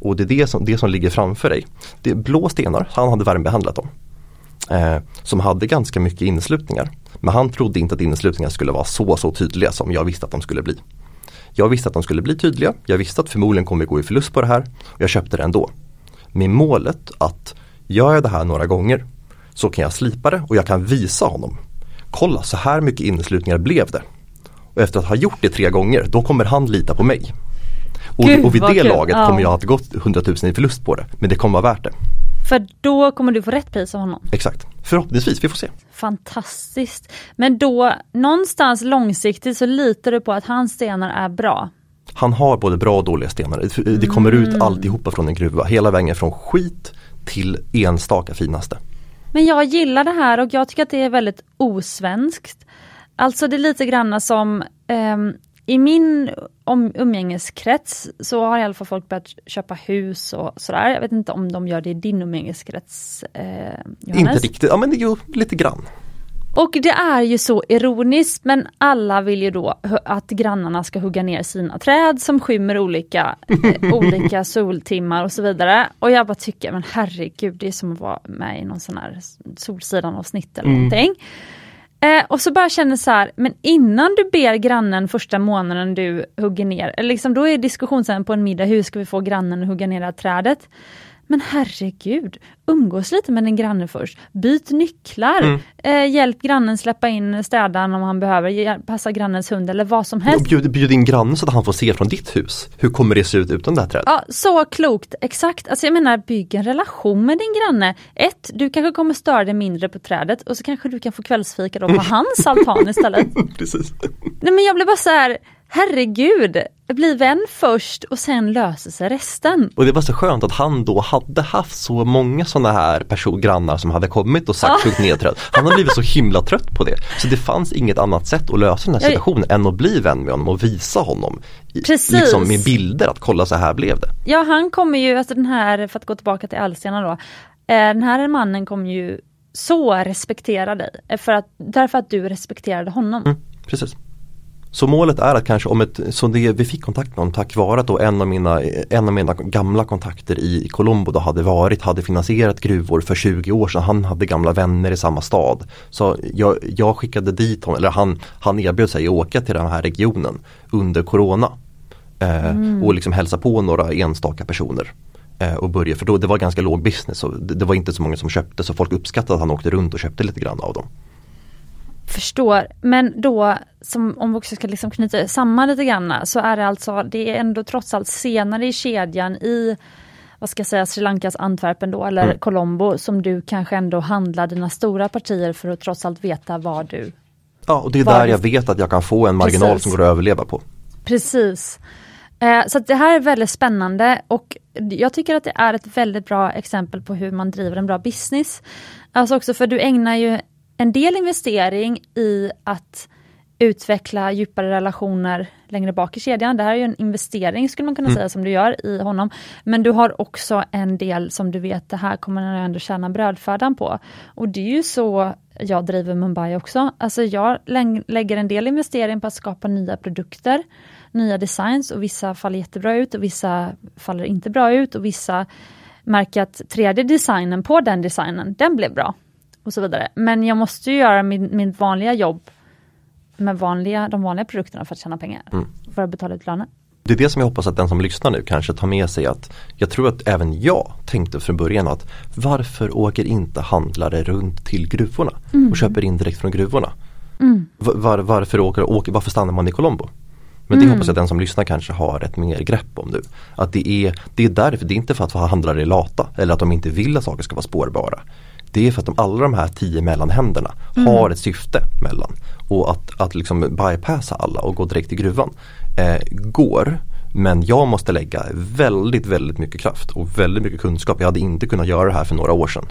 Och det är det som, det som ligger framför dig. Det är blå stenar, han hade värmebehandlat dem. Eh, som hade ganska mycket inslutningar. Men han trodde inte att inslutningar skulle vara så så tydliga som jag visste att de skulle bli. Jag visste att de skulle bli tydliga, jag visste att förmodligen kommer vi gå i förlust på det här och jag köpte det ändå. Med målet att gör jag det här några gånger så kan jag slipa det och jag kan visa honom. Kolla så här mycket inneslutningar blev det. Och efter att ha gjort det tre gånger då kommer han lita på mig. Och, Gud, och vid det kul. laget kommer jag att gått 100 000 i förlust på det. Men det kommer vara värt det. För då kommer du få rätt pris av honom? Exakt, förhoppningsvis, vi får se. Fantastiskt. Men då någonstans långsiktigt så litar du på att hans stenar är bra? Han har både bra och dåliga stenar. Det kommer mm. ut alltihopa från en gruva, hela vägen från skit till enstaka finaste. Men jag gillar det här och jag tycker att det är väldigt osvenskt. Alltså det är lite grann som um, i min om, umgängeskrets så har i alla fall folk börjat köpa hus och sådär. Jag vet inte om de gör det i din umgängeskrets eh, Inte riktigt, ja men jo, lite grann. Och det är ju så ironiskt men alla vill ju då att grannarna ska hugga ner sina träd som skymmer olika, eh, olika soltimmar och så vidare. Och jag bara tycker, men herregud det är som att vara med i någon sån här Solsidan avsnitt eller mm. någonting. Eh, och så bara känner så här, men innan du ber grannen första månaden du hugger ner, eller liksom då är diskussionsämnet på en middag, hur ska vi få grannen att hugga ner det här trädet? Men herregud, umgås lite med din granne först. Byt nycklar. Mm. Eh, hjälp grannen släppa in städaren om han behöver. Passa grannens hund eller vad som helst. Bjud, bjud in grannen så att han får se från ditt hus. Hur kommer det se ut utan det här trädet? Ja, så klokt, exakt. Alltså jag menar, bygg en relation med din granne. Ett, du kanske kommer störa dig mindre på trädet och så kanske du kan få kvällsfika då på hans altan istället. Precis. Nej men jag blir bara så här herregud, bli vän först och sen löser sig resten. Och det var så skönt att han då hade haft så många sådana här person, grannar som hade kommit och sagt sjukt nedträdd. Han har blivit så himla trött på det. Så det fanns inget annat sätt att lösa den här situationen jag... än att bli vän med honom och visa honom Precis. Liksom med bilder att kolla så här blev det. Ja han kommer ju, alltså den här, för att gå tillbaka till Alstena då, eh, den här mannen kommer ju så respektera dig, eh, för att, därför att du respekterade honom. Mm, precis. Så målet är att kanske om ett, så det, vi fick kontakt med honom tack vare att då en av mina, en av mina gamla kontakter i Colombo då hade varit, hade finansierat gruvor för 20 år sedan. Han hade gamla vänner i samma stad. Så jag, jag skickade dit honom, eller han, han erbjöd sig att åka till den här regionen under Corona. Eh, mm. Och liksom hälsa på några enstaka personer. Eh, och börja, för då det var ganska låg business och det, det var inte så många som köpte så folk uppskattade att han åkte runt och köpte lite grann av dem. Förstår, men då som om vi också ska liksom knyta samman lite grann så är det alltså, det är ändå trots allt senare i kedjan i vad ska jag säga, Sri Lankas Antwerpen då eller mm. Colombo som du kanske ändå handlar dina stora partier för att trots allt veta var du Ja och det är där du... jag vet att jag kan få en marginal Precis. som går att överleva på. Precis. Eh, så det här är väldigt spännande och jag tycker att det är ett väldigt bra exempel på hur man driver en bra business. Alltså också för du ägnar ju en del investering i att utveckla djupare relationer längre bak i kedjan. Det här är ju en investering skulle man kunna Mm. säga som du gör i honom. Men du har också en del som du vet, det här kommer jag ändå tjäna brödfödan på. Och det är ju så jag driver Mumbai också. Alltså jag lägger en del investering på att skapa nya produkter, nya designs och vissa faller jättebra ut och vissa faller inte bra ut och vissa märker att tredje designen på den designen, den blev bra. Och så vidare. Men jag måste ju göra min, min vanliga jobb med vanliga, de vanliga produkterna för att tjäna pengar. Mm. För att betala ut löner. Det är det som jag hoppas att den som lyssnar nu kanske tar med sig att jag tror att även jag tänkte från början att varför åker inte handlare runt till gruvorna och köper in direkt från gruvorna? Var, var, varför, åker, åker, varför stannar man i Colombo? Men det hoppas jag att den som lyssnar kanske har ett mer grepp om nu. Att det är, det är därför, det är inte för att handlare är lata eller att de inte vill att saker ska vara spårbara. Det är för att de, alla de här tio mellanhänderna har ett syfte mellan. Och att, att liksom bypassa alla och gå direkt till gruvan eh, går. Men jag måste lägga väldigt, väldigt mycket kraft och väldigt mycket kunskap. Jag hade inte kunnat göra det här för några år sedan.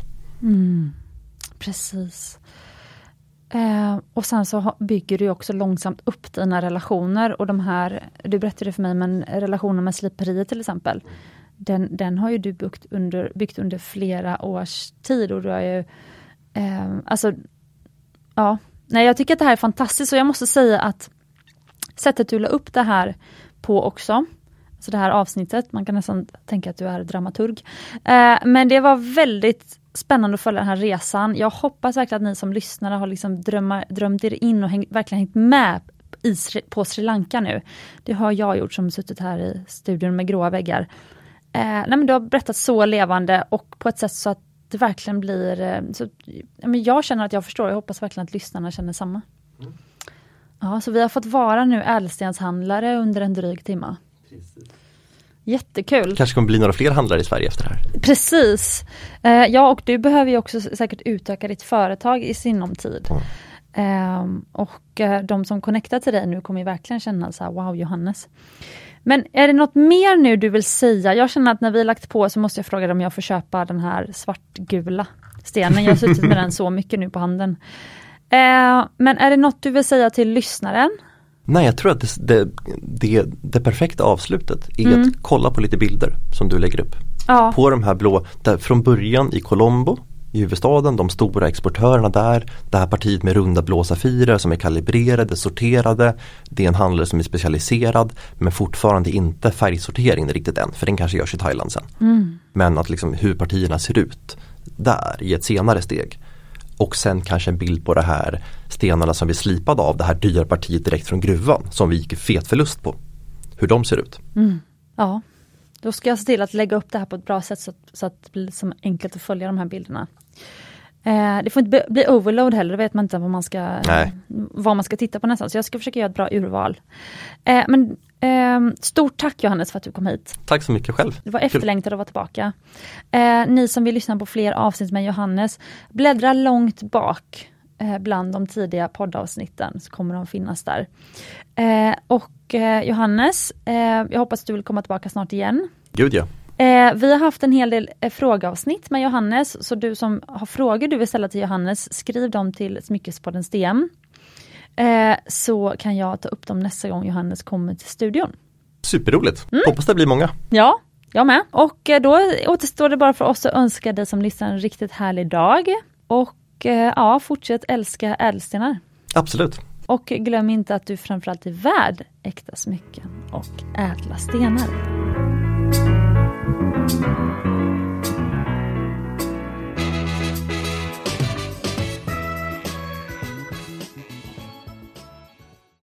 Precis. Eh, och sen så bygger du också långsamt upp dina relationer och de här, du berättade för mig, men relationen med sliperiet till exempel. Den, den har ju du byggt under, byggt under flera års tid och du har ju, eh, alltså, ja, nej jag tycker att det här är fantastiskt och jag måste säga att sättet du la upp det här på också, alltså det här avsnittet, man kan nästan tänka att du är dramaturg. Eh, men det var väldigt spännande att följa den här resan. Jag hoppas verkligen att ni som lyssnare har liksom drömma, drömt er in och häng, verkligen hängt med i, på Sri Lanka nu. Det har jag gjort som suttit här i studion med gråa väggar. Eh, nej men du har berättat så levande och på ett sätt så att det verkligen blir... Eh, så, ja, men jag känner att jag förstår, jag hoppas verkligen att lyssnarna känner samma. Ja, så vi har fått vara nu ädelstenshandlare under en dryg timme. Jättekul! kanske kommer bli några fler handlare i Sverige efter det här. Precis. Eh, ja, och du behöver ju också säkert utöka ditt företag i sinom tid. Mm. Ehm, och eh, de som connectar till dig nu kommer ju verkligen känna så här, wow Johannes. Men är det något mer nu du vill säga? Jag känner att när vi lagt på så måste jag fråga dig om jag får köpa den här svartgula stenen. Jag har suttit med den så mycket nu på handen. Eh, men är det något du vill säga till lyssnaren? Nej, jag tror att det, det, det, det perfekta avslutet är Mm. att kolla på lite bilder som du lägger upp. Ja. På de här blå, där från början i Colombo i huvudstaden, de stora exportörerna där, det här partiet med runda blå safirer som är kalibrerade, sorterade. Det är en handlare som är specialiserad men fortfarande inte färgsortering riktigt än, för den kanske görs i Thailand sen. Men att liksom hur partierna ser ut där i ett senare steg. Och sen kanske en bild på det här stenarna som vi slipade av, det här dyra partiet direkt från gruvan som vi gick fet förlust på. Hur de ser ut. Ja, då ska jag se till att lägga upp det här på ett bra sätt så att, så att det blir som enkelt att följa de här bilderna. Eh, det får inte bli, overload heller, då vet man inte vad man, ska, Nej. vad man ska titta på nästan. Så jag ska försöka göra ett bra urval. Eh, men ehm, Stort tack Johannes för att du kom hit. Tack så mycket själv. Det var efterlängtat att vara tillbaka. Eh, ni som vill lyssna på fler avsnitt med Johannes, bläddra långt bak eh, bland de tidiga poddavsnitten så kommer de finnas där. Eh, och eh, Johannes, eh, jag hoppas att du vill komma tillbaka snart igen. Gud ja. Eh, vi har haft en hel del eh, frågeavsnitt med Johannes, så du som har frågor du vill ställa till Johannes, skriv dem till Smyckespoddens DM. Eh, så kan jag ta upp dem nästa gång Johannes kommer till studion. Superroligt. Mm. Hoppas det blir många. Ja, jag med. Och eh, då återstår det bara för oss att önska dig som lyssnar en riktigt härlig dag. Och eh, ja, fortsätt älska ädelstenar. Absolut. Och glöm inte att du framförallt är värd äkta smycken och ädla stenar. Thank you.